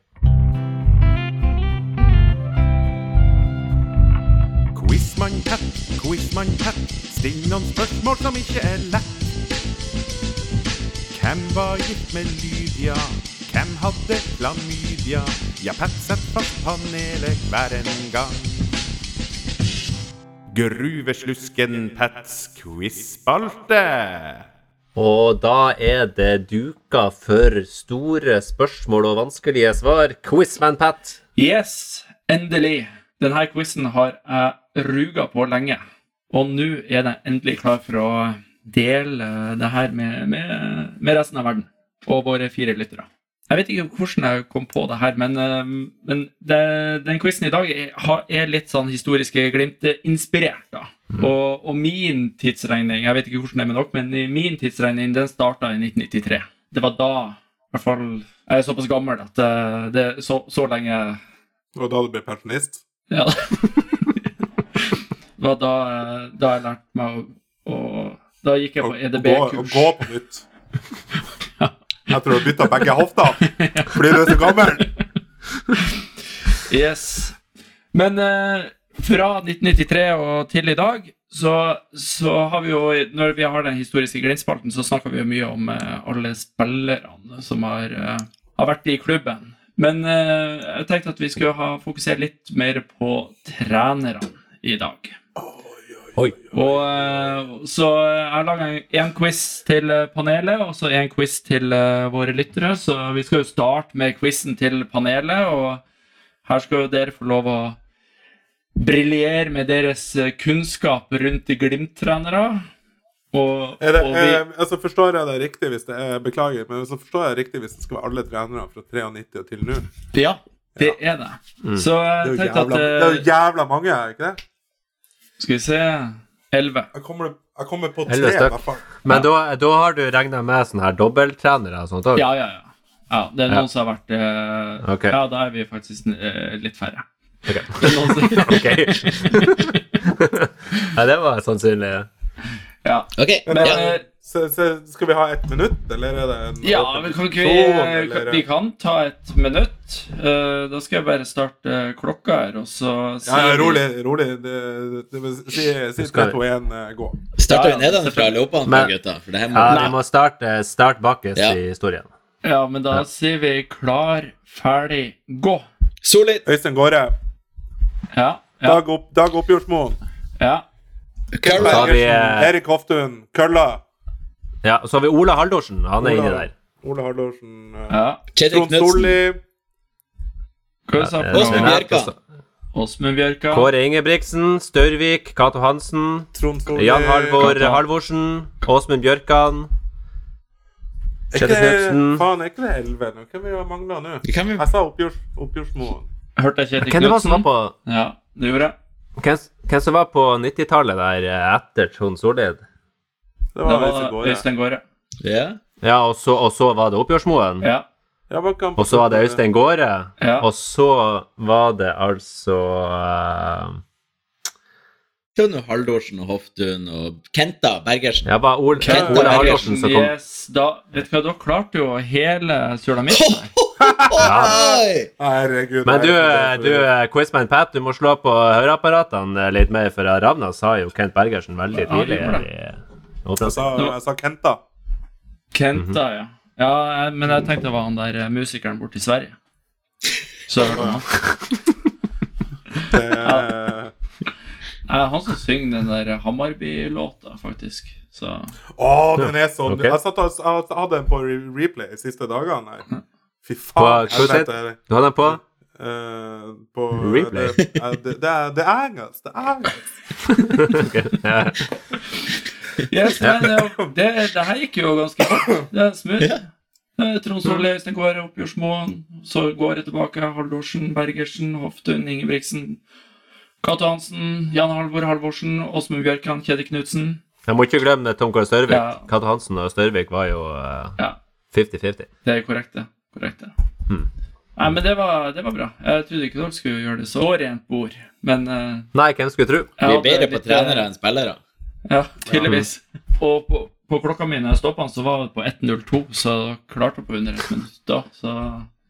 Quizman tett. still noen spørsmål som ikke er lett. Hvem var gift med Lydia? Hvem hadde klamydia? Ja, Pat setter fast panelet hver en gang. Gruveslusken Pats quizspalte. Og da er det duka for store spørsmål og vanskelige svar. Quizman Pat. Yes, endelig. Denne quizen har jeg ruga på lenge. Og nå er jeg endelig klar for å dele det her med, med, med resten av verden og våre fire lyttere. Jeg vet ikke hvordan jeg kom på det her, men, eh, men det, den quizen i dag er, er litt sånn historiske glimt-inspirert. da. Og, og min tidsregning, jeg vet ikke hvordan det er med dere, men min tidsregning den starta i 1993. Det var da, i hvert fall Jeg er såpass gammel at eh, det så, så lenge Og da du ble pensjonist? ja. Det var da, eh, da jeg lærte meg å, å Da gikk jeg på og, gå, EDB-kurs. gå på nytt? Jeg tror du bytta begge hofter fordi du er så gammel. Yes. Men eh, fra 1993 og til i dag, så, så har vi jo Når vi har den historiske Glimt-spalten, så snakker vi jo mye om eh, alle spillerne som har, eh, har vært i klubben. Men eh, jeg tenkte at vi skulle ha fokusert litt mer på trenerne i dag. Oi. Og eh, Så jeg har laga en quiz til eh, panelet og så en quiz til eh, våre lyttere. Så vi skal jo starte med quizen til panelet, og her skal jo dere få lov å briljere med deres eh, kunnskap rundt Glimt-trenere. Og, Er det, og vi, eh, altså Forstår jeg det riktig hvis det er Beklager, men så forstår jeg det riktig hvis det skal være alle trenere fra 93 og til nå? ja, det er det. Så Det er jo jævla, at det er jo eh, jævla mange, er ikke det? Skal vi se Elleve. Jeg kommer, jeg kommer på tre, Elleve i hvert fall. Men da, da har du regna med sånne her dobbelttrenere og sånt òg? Ja, ja, ja. ja det er noen Ja. som har vært uh, okay. Ja, da er vi faktisk uh, litt færre. Ok. Det er noen som, Ok. Nei, det var sannsynlig. ja. Ok, Men, ja. Eh, Så, så skal vi ha ett minutt, eller er det en Ja, åpen men kan vi, eller- vi kan ta et minutt. Uh, da skal jeg bare starte klokka her, og så Ja, ja, rolig. rolig. Det, det, vil si si 3, 2, 1, eh, gå. Starter vi nedenfra eller det må Ja, vi må starte start bakerst Ja. i historien. Ja, men da Ja. sier vi klar, ferdig, gå. Solid! Øystein Gårde. Ja. Ja. Dag, opp, Dag Oppjordsmoen. ja. Bergersen. eh, Erik Hoftun. Kølla. Ja, så har vi Ola Haldorsen. Han er inni der. Ole Hardorsen. eh, ja. Trond. Solli. Åsmund Bjerka. Åsmund Bjerka. Kåre Ingebrigtsen, Størvik, Cato Hansen, Trond Solli. Jan Halvor Kato. Halvorsen, Åsmund Bjørkan Kjetil Knutsen. Faen, er ikke det 11 nå? Hvem vi har mangla nå? Vi- Jeg sa oppgjørs, Oppgjørsmoen. Hørte jeg Kjetil Knutsen? på Ja, det gjorde jeg. Hvem, hvem som var på 90-tallet der eh, etter Trond Solid? Det Det var var Øystein Gaard. Ja. Ja, og så, og så var det Oppgjørsmoen. Ja. Ja, Og så var det Øystein Gaare. Ja. Og så var det altså uh... Det var Haldorsen og Hoftun og Kenta Bergersen. Ja, bare Ol Kenta Ole Bergersen, Haldorsen som kom. Yes, da, vet du hva, da klarte jo hele sulamitten! Herregud. Men du, du Quizman Pat, du må slå på høreapparatene litt mer, for Ravna sa jo Kent Bergersen veldig Ja, tidlig. i Jeg sa, jeg sa Kenta. Kenta, ja. Ja, men jeg tenkte det var han der eh, musikeren borte i Sverige. Så hørte han. Det er- Han som synger den der Hammarby-låta, faktisk. Så Å, den er sånn okay. Jeg satt og jeg hadde den på replay de siste dagene. her. Fy På faen. Crusade? helvete. Du hadde den på? Uh, på Replay? Det, det, det, er, det er engelsk. Det er engelsk. Ok, ja. Yes, men eh, det, det her gikk jo ganske fort. Det er smooth. Eh, Trond Solli, Øystein Kåre, Oppgjørsmoen. Så går jeg tilbake. Haldorsen, Bergersen, Hoftun, Ingebrigtsen. Cato Hansen, Jan Halvor Halvorsen, Åsmund Bjørkan, Kjetil Knutsen. Jeg må ikke glemme Tom Kåre Størvik. Ja. Cato Hansen og Størvik var jo eh, Ja, 50-50. det er korrekt, det. Korrekt, det. Hmm. Nei, men det var, det var bra. Jeg trodde ikke dere skulle gjøre det så rent bord, men uh, Nei, hvem skulle tro? Vi er bedre på trenere enn spillere. Ja, tydeligvis. Og på, på klokka mi når jeg stoppa så var det på 1.02, så klarte jeg på under et minutt da. Så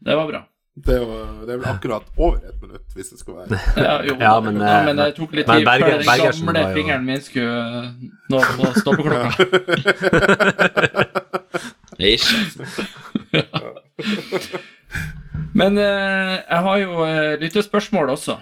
det var bra. Det er, det er vel akkurat over ett minutt, hvis det skal være Ja, jo, Ja, men, ja, eh, men det tok litt men tid Berger- før den Bergersen gamle jo- fingeren min skulle eh, nå på stoppeklokka. ja. Men eh, jeg har jo eh, lyttespørsmål også,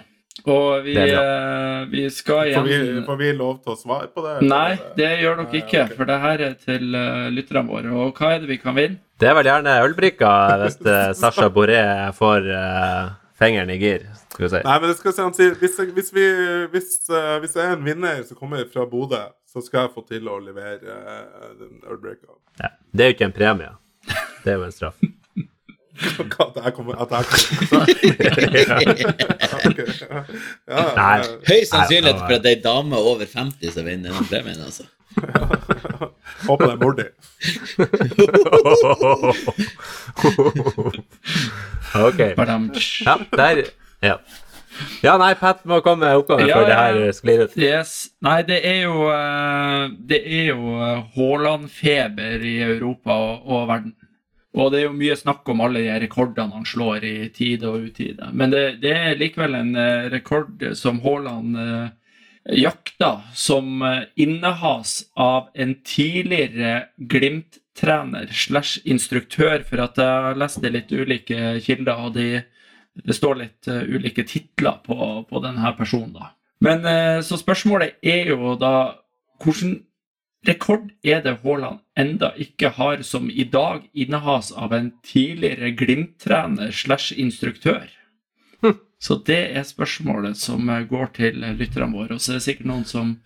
og vi, eh, vi skal Får vi, igjen får vi lov til å svare på det? Nei, det gjør dere ikke, for det her er til uh, lytterne våre. Og hva er det vi kan vinne? Det er vel gjerne ølbrikka hvis eh, Sasha Boré får uh, fingeren i gir, skal vi si. Nei, men det skal si, han sier hvis, hvis, vi, hvis, uh, hvis jeg er en vinner som kommer fra Bodø, så skal jeg få til å levere uh, den ølbreaka. Ja. Det er jo ikke en premie. Det er jo en straff. At jeg kommer At jeg kommer ja. Ja, Høy sannsynlighet for at det er ei dame over 50 som vinner den premien, altså. Håper det er Mordi. ok. Ja, der Ja. Ja, nei, Pat må komme med oppgaven Ja, før det her sklir ut. Yes. Nei, det er jo eh, Det er jo eh, Haaland-feber i Europa og, og verden. Og det er jo mye snakk om alle de rekordene han slår i tide og utide. Men det, det er likevel en eh, rekord som Haaland eh, jakta, som eh, innehas av en tidligere Glimt-trener slash instruktør, for at jeg har lest litt ulike kilder, og de, det står litt ulike titler på, på denne personen. da. Men så spørsmålet er jo da hvordan rekord er det Haaland enda ikke har, som i dag innehas av en tidligere Glimt-trener slash instruktør? Så det er spørsmålet som eh, går til lytterne våre. Og så er det sikkert noen som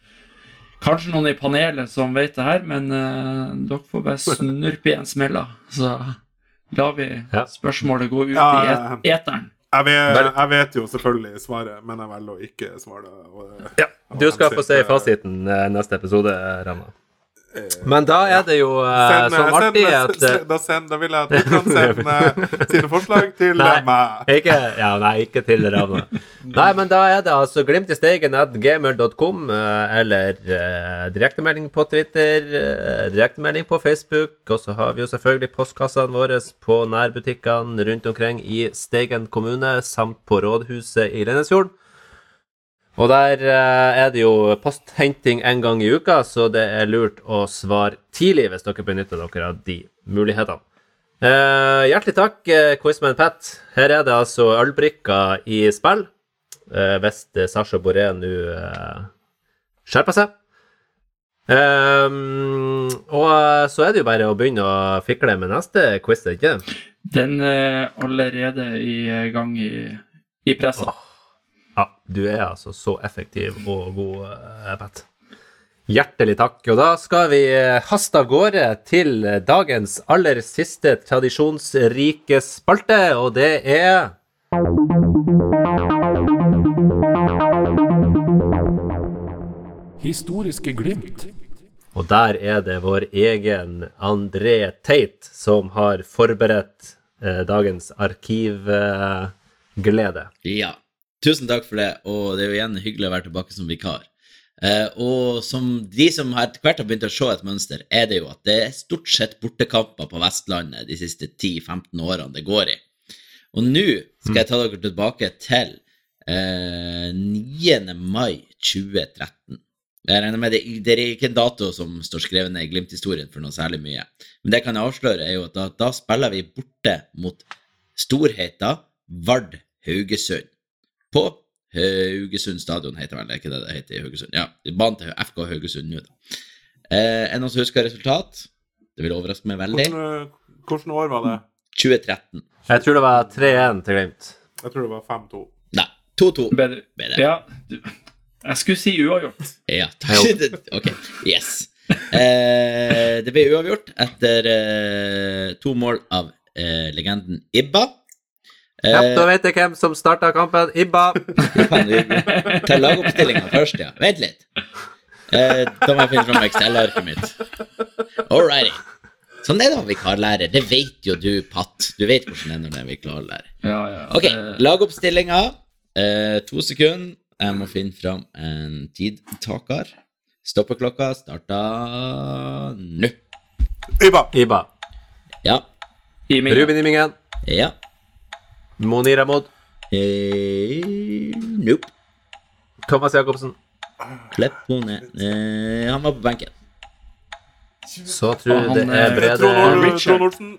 Kanskje noen i panelet som vet det her, men uh, dere får bare snurpe igjen smella. Så lar vi spørsmålet gå ut Ja, i ja, et eteren. Jeg vet, jeg vet jo selvfølgelig svaret, men jeg velger å ikke svare. Og, det- Ja, du skal få se fasiten eh, neste episode, Rana. Eh, Men da er det jo eh, sånn artig at da, send, da vil jeg at du kan sende sine forslag til Nei. meg. Ikke, ja, nei, ikke til Ravna. Nei, men da er det altså glimt i steigen at gamer.com, eller uh, direktemelding på Twitter, uh, direktemelding på Facebook, og så har vi jo selvfølgelig postkassene våre på nærbutikkene rundt omkring i Steigen kommune, samt på rådhuset i Lindesfjord. Og der eh, er det jo posthenting en gang i uka, så det er lurt å svare tidlig hvis dere benytter dere av de mulighetene. Eh, hjertelig takk, uh, Quizman Pat. Her er det altså ølbrikker i spill. eh, hvis eh, Sasha Boré nå eh, skjerper seg. Ehm, og eh, så er det jo bare å begynne å fikle med neste quiz, ikke? Den er allerede i gang i, i pressa. Ja, du er altså så effektiv og god, eh, Pat. Hjertelig takk. Og da skal vi eh, haste av gårde til eh, dagens aller siste tradisjonsrike spalte, og det er Historiske glimt. Og der er det vår egen André Teit som har forberedt eh, dagens arkivglede. Ja. Tusen takk for det, og det er jo igjen hyggelig å være tilbake som vikar. Eh, og som de som etter hvert har begynt å se et mønster, er det jo at det er stort sett bortekamper på Vestlandet de siste 10-15 årene det går i. Og nå skal jeg ta dere tilbake til eh, 9. mai 2013. Jeg regner med det, det er ikke en dato som står skrevet ned i Glimt-historien for noe særlig mye. Men det jeg kan avsløre, er jo at da, da spiller vi borte mot storheta Vard Haugesund. På Haugesund stadion, heter vel det ikke det det heter i Haugesund? Ja, banen til FK Haugesund nå, da. Eh, er noen som husker resultat? Det vil overraske meg veldig. Hvordan, eh, hvordan år var det? 2013. Jeg tror det var 3-1 til Glimt. Jeg tror det var 5-2. Nei, 2-2. Bedre. Ble det. Ja, du, jeg skulle si uavgjort. Ja, takk. Ok, yes. Eh, det ble uavgjort etter eh, to mål av eh, legenden Ibba. Eh, Ja, da vet jeg hvem som starta kampen. Ibba. Faen, vi tar lagoppstillinga først, ja. Vent litt. Eh, da må jeg finne fram Excel-arket mitt. All righty. Sånn er det å være vikarlærer. Det vet jo du, Patt. Du vet hvordan det er når det er vikarlærer. Ja, ja. Ok, lagoppstillinga. Eh, to sekunder. Jeg må finne fram en tidtaker. Stoppeklokka starta nå. Iba! Ibba. Ja. I Ruben Immingen. Ja. Monir Amod. Eh, nope. Thomas Jacobsen. Klepp Mone. Eh, han var på benken. Så tror jeg det er bredere. Brede Trond Olsen.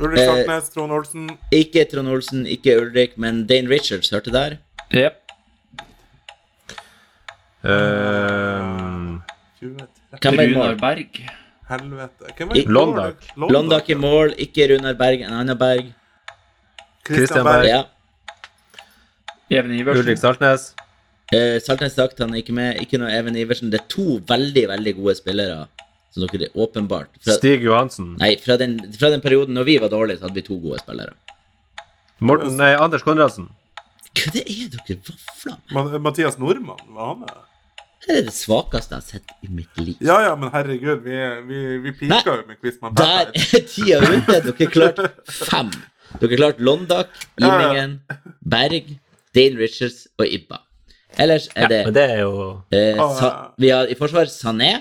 Ulrik Eh, Saltnes, Trond Olsen. Ikke Trond Olsen, ikke Ulrik, men Dane Richards hørte der. Yep. Uh, 2013. Hvem Runar? Berg. Helvete. Hvem er I- i? Londak. Londak i mål, ikke Runar Berg, en annen Berg. Christian Berg. Ja. Even Iversen. Ulrik Saltnes. Eh, Saltnes sagt han er ikke med. Ikke noe Even Iversen. Det er to veldig, veldig gode spillere som dere åpenbart fra, Stig Johansen. Nei, fra den, fra den perioden når vi var dårlige, så hadde vi to gode spillere. Morten, nei, Anders Konradsen. Hva det er dere vafler med? Mathias Nordmann, var han det? Det er det svakeste jeg har sett i mitt liv. Ja ja, men herregud, vi, vi, vi pika jo med Quizman Der er tida ute! Dere klarte fem. Dere klarte Londak, Imingen, Berg, Dane Richards og Ibba. Ellers er det Men det er jo eh, Ah, sa, Vi har i forsvar Sané.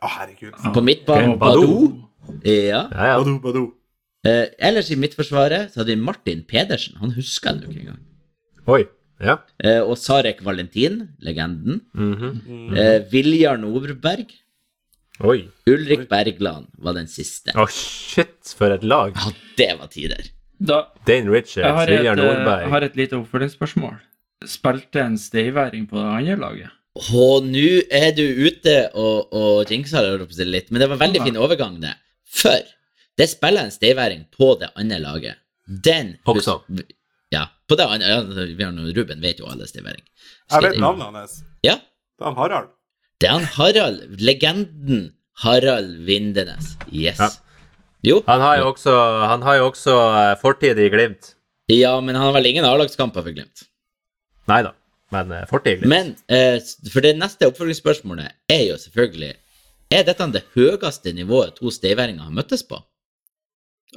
Å, herregud. På midtbanen Badou. Ja. Ja, ja. Badou, badou. Eh, ellers i midtforsvaret så hadde vi Martin Pedersen. Han husker jeg nå ikke engang. Oi. Ja. Eh, og Sarek Valentin, legenden. Mhm. Eh, Viljar Nordberg. Oi. Ulrik Bergland var den siste. Å, shit, for et lag. Ja, det var tider. Da, Dane Richards, Viljar Nordberg. jeg har et lite oppfølgingsspørsmål. Spilte en steiværing på det andre laget? Og nå er du ute og, og jinxer det jeg på å si litt, men det var en veldig fin overgang, det. For det spiller en steiværing på det andre laget. Den Også. Ja. På det andre, ja, vi har noe, Ruben vet jo alle steiværing. Jeg vet navnet hans. Ja. Det er han Harald. Det er han Harald, legenden Harald Vindenes. Yes. Ja. Jo. Han har jo også, han har jo også eh, fortid i Glimt. Ja, men han har vel ingen A-lagskamper for Glimt. Nei da, men eh, fortid i Glimt. Men eh, for det neste oppfølgingsspørsmålet er jo selvfølgelig Er dette det høyeste nivået to steiværinger har møttes på?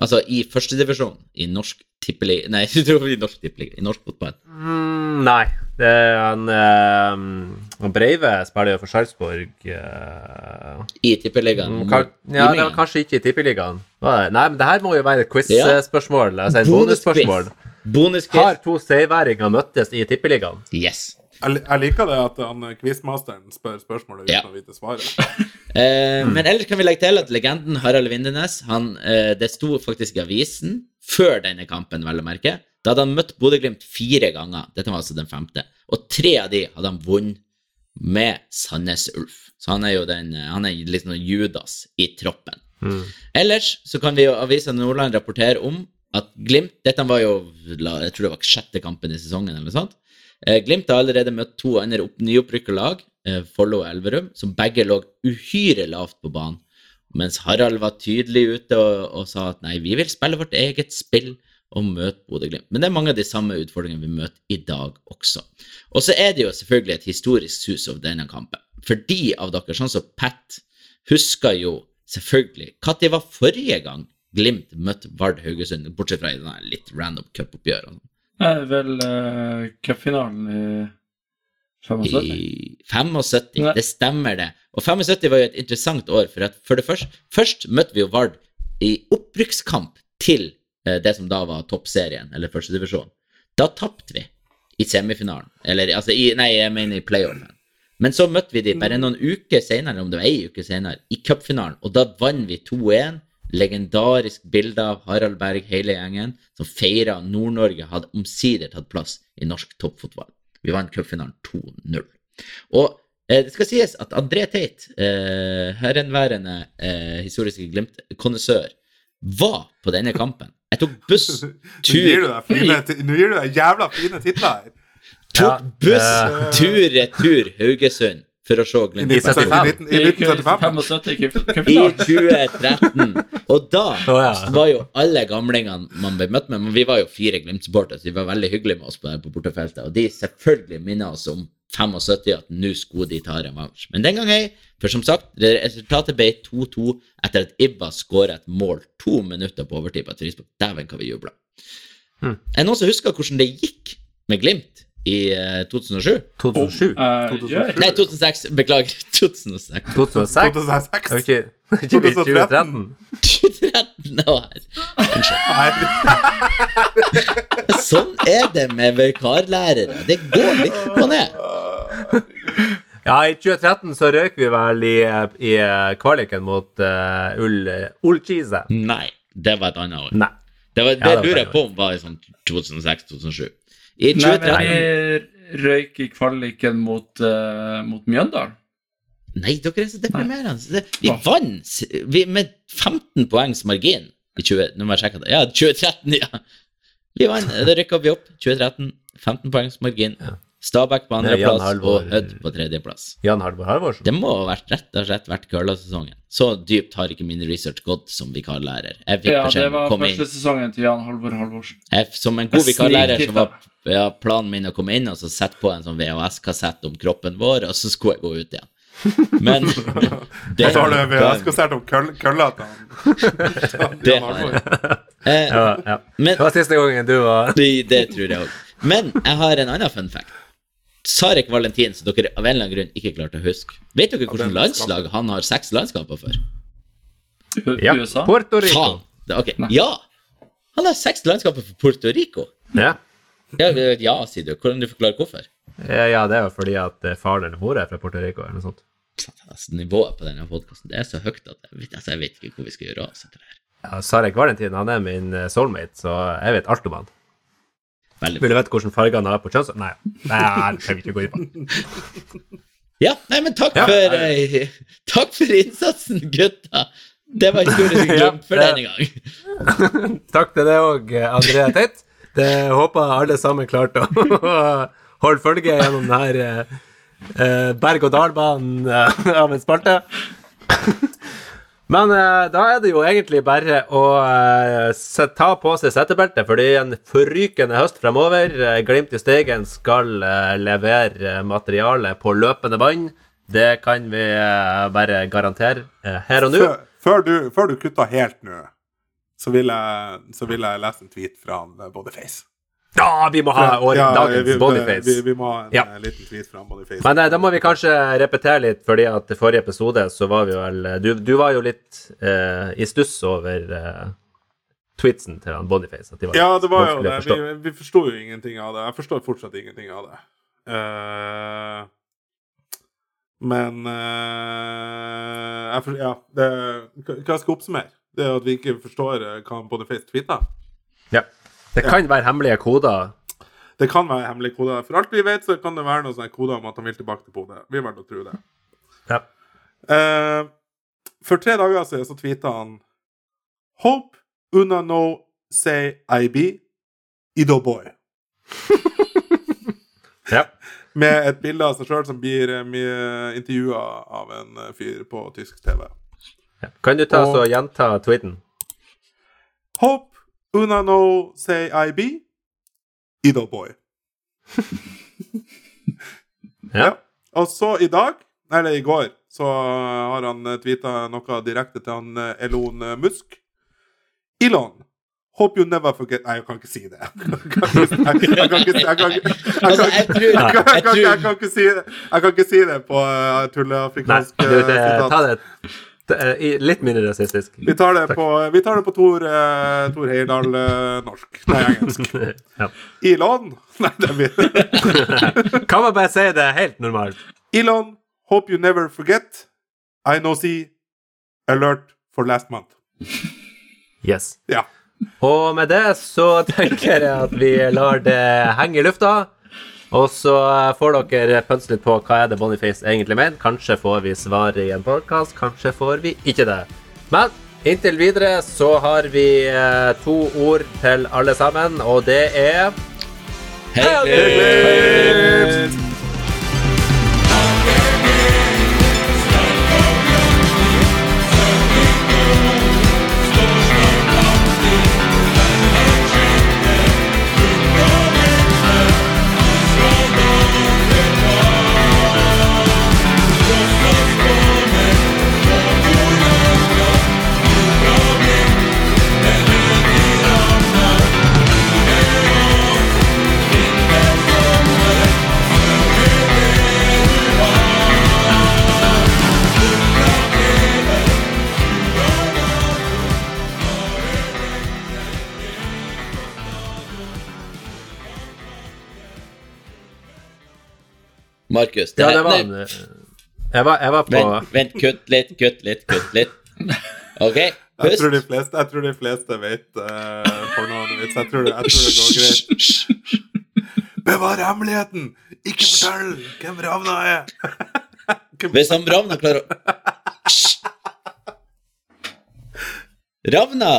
Altså i førstedivisjon i norsk tippeliga Nei, i norsk tippeliga, i norsk fotball. Mm, nei. Det er han, eh, Breive spiller jo for Sarpsborg. eh, I tippeligaen. mm, kan, ja, det var kanskje ikke i Tippeligaen. Nei, men det her må jo være et quiz-spørsmål. Altså et bonusspørsmål. bonus Har to seierværinger møttes i Tippeligaen? Yes. Jeg, liker det at han eh, quizmasteren spør spørsmålet uten Ja. å vite svaret. Eh, Men ellers kan vi legge til at legenden Harald Vindenes han, eh, Det sto faktisk i avisen før denne kampen, vel å merke. Da hadde han møtt Bodø-Glimt fire ganger. Dette var altså den femte. Og tre av de hadde han vunnet med Sandnes Ulf. Så han er jo den, eh, han er litt sånn Judas i troppen. Mm. Ellers så kan vi jo Avisa Nordland rapportere om at Glimt Dette var jo jeg tror det var sjette kampen i sesongen, eller noe sånt. Eh, Glimt har allerede møtt to andre opp, nyopprykka lag, eh, Follo og Elverum, som begge lå uhyre lavt på banen. Mens Harald var tydelig ute og, og sa at nei, vi vil spille vårt eget spill og møte Bodø-Glimt. Men det er mange av de samme utfordringene vi møter i dag også. Og så er det jo selvfølgelig et historisk sus over denne kampen. For de av dere, sånn som Pat, husker jo selvfølgelig Når var forrige gang Glimt møtte Vard Haugesund, bortsett fra i denne litt random cupoppgjør? Det er vel uh, cupfinalen i 75? I 75. Nei. Det stemmer, det. Og 75 var jo et interessant år, for at for det første Først møtte vi jo Vard i opprykkskamp til uh, det som da var toppserien, eller førstedivisjonen. Da tapte vi i semifinalen. Eller altså i Nei, jeg mener i playoffen. Men så møtte vi de bare noen uker senere, om det var ei uke senere, i cupfinalen, og da vant vi 2-1. Legendarisk bilde av Harald Berg, hele gjengen, som feira Nord-Norge hadde omsider tatt plass i norsk toppfotball. Vi vant cupfinalen 2-0. Og eh, det skal sies at André Teit, eh, herrenværende eh, historiske Glimt-kondisør, var på denne kampen. Jeg tok buss tur, nå gir du deg jævla fine titler her. tok buss eh, tur-retur Haugesund for å se Glimt. 1975. I 1975. 75 I 2013. Og da var jo alle gamlingene man ble møtt med Men vi var jo fire Glimt-supportere, så de var veldig hyggelige med oss på, på bortefeltet. Og de selvfølgelig minner oss om 75 at nå skulle de ta revansj. Men den gang ei, for som sagt, resultatet ble 2-2 etter at Ibba skåra et mål to minutter på overtid på et frispark. Dæven, hva vi jubla. Hmm. Er det noen som husker hvordan det gikk med Glimt i eh, 2007? 2007? Uh, 2007. Nei, 2006. Beklager. 2006. 2006? 2006. Okay. Ikke, ikke 2013? 2013 var her. Sånn er det med vikarlærere. Det går litt opp og ned. Ja, i 2013 så røk vi vel i, i kvaliken mot uh, Ull Ullkise. Nei, det var et annet år. Nei. Det, var, Ja, det det var lurer jeg på om var i sånn 2006-2007. I Nei, men 2013 vi røyk i kvaliken mot, uh, mot Mjøndalen. Nei, dere er så deprimerende. Vi vant vi, med 15 poengs margin i 20... Nå må jeg sjekke det. Ja, 2013, ja. Vi vant, Da rykka vi opp. 2013. 15 poengs margin. Stabæk på andreplass og Hødd på tredjeplass. Jan Halvor Halvorsen. Det må ha vært rett og slett vært curlasesongen. Så dypt har ikke min research gått som vikarlærer. Jeg fikk Ja, det beskjed om å var første sesongen til Jan Halvor Halvorsen. Jeg, som en god vikarlærer så var ja, planen min å komme inn og så sette på en sånn VHS-kassett om kroppen vår, og så skulle jeg gå ut igjen. Men det, så har du VHS-konsert om køll- kølla det har jeg. Eh, Ja, ja. men Det var siste gangen du var det, det tror jeg òg. Men jeg har en annen fun fact. Sarek Valentin, som dere av en eller annen grunn ikke klarte å huske. Vet dere hvilket landslag han har seks landskaper for? Ja. USA? Puerto Rico. Han, okay. Ja! Han har seks landskaper for Puerto Rico. Ja. Ja, ja, sier du. Hvordan du forklarer hvorfor? Ja, ja, det er jo fordi at eh, faren eller mor er fra Puerto Rico eller noe sånt. Altså, nivået på denne podkasten er så høyt at jeg vet, altså, jeg vet ikke hvor vi skal gjøre av oss etter det her. Ja, Sarek Valentin han er min eh, soulmate, så jeg vet alt om han. Veldig Vil du vite hvordan farger han har på kjønns... Nei, nei, det kan vi ikke gå inn på. Ja, nei, men takk Ja. for uh, Takk for innsatsen, gutta! Det var historien vi glemte for det- denne gang. Takk til deg òg, Andrea Teit. Det håper jeg alle sammen klarte å holde følge gjennom denne uh, berg-og-dal-banen uh, av en spalte. Men eh, da er det jo egentlig bare å eh, ta på seg settebeltet, fordi en forrykende høst fremover. Eh, Glimt i Steigen skal eh, levere materiale på løpende bånd. Det kan vi eh, bare garantere eh, her og nå. Før, før, du, du kutter helt nå, så vil jeg, så vil jeg lese en tweet fra både Face. Ja, vi må ha året, Ja, dagens vi, Bodyface. Vi, vi må ha en Ja. eh, liten tweet fra Boniface. Bodyface. Men nei, da må vi kanskje repetere litt, fordi at i forrige episode så var vi vel Du, du var jo litt eh, i stuss over eh, tweetsen til han Boniface. De var Ja, det var jo det. Vi, vi forsto jo ingenting av det. Jeg forstår fortsatt ingenting av det. Uh, men uh, jeg for, Ja, det, hva skal jeg oppsummere? Det at vi ikke forstår eh, hva Bodyface tweeter. Ja. Det kan være hemmelige koder. Det kan være hemmelige koder. For alt vi vet, så kan det være noen sånne koder om at han vil tilbake til Bodø. Vi velger å tro det. Ja. Uh, for tre dager siden så tweeta han Hope una no say I be Ido boy. Ja. Med et bilde av seg sjøl som blir uh, intervjua av en eh, fyr på tysk TV. Kan du ta Og- så gjenta tweeten? Hope una no say I be Idol boy. Ja. Og så i dag, eller i går, så har han tweeta noe direkte til han eh, Elon eh, Musk. Elon, hope you never forget Nei, jeg kan ikke si det. Jeg kan ikke, si det Jeg kan ikke si det på tulleafrikansk eh, ta sitat. det eh, litt mindre rasistisk. Vi tar det Takk. på, vi tar det på Tor, eh, Tor Heyerdahl eh, norsk. Nei, engelsk. ja. Elon Nei, det blir Kan man bare si det helt normalt? Elon, hope you never forget. I know see alert for last month. Yes. Ja. Og med det så tenker jeg at vi lar det henge i lufta. Og så får dere pønske litt på hva er det Boniface egentlig mener. Kanskje får vi svar i en podkast, kanskje får vi ikke det. Men inntil videre så har vi eh, to ord til alle sammen, og det er Hei, Glimt! Markus. Ja, det var en eh, Jeg var, jeg var på Vent, vent, kutt litt, kutt litt, kutt litt. OK, Jeg tror de fleste, jeg tror de fleste vet uh, pornovits. Jeg, tror jeg tror det går greit. Bevar hemmeligheten! Ikke fortell hvem Ravna er! Hvis han Ravna klarer å Ravna!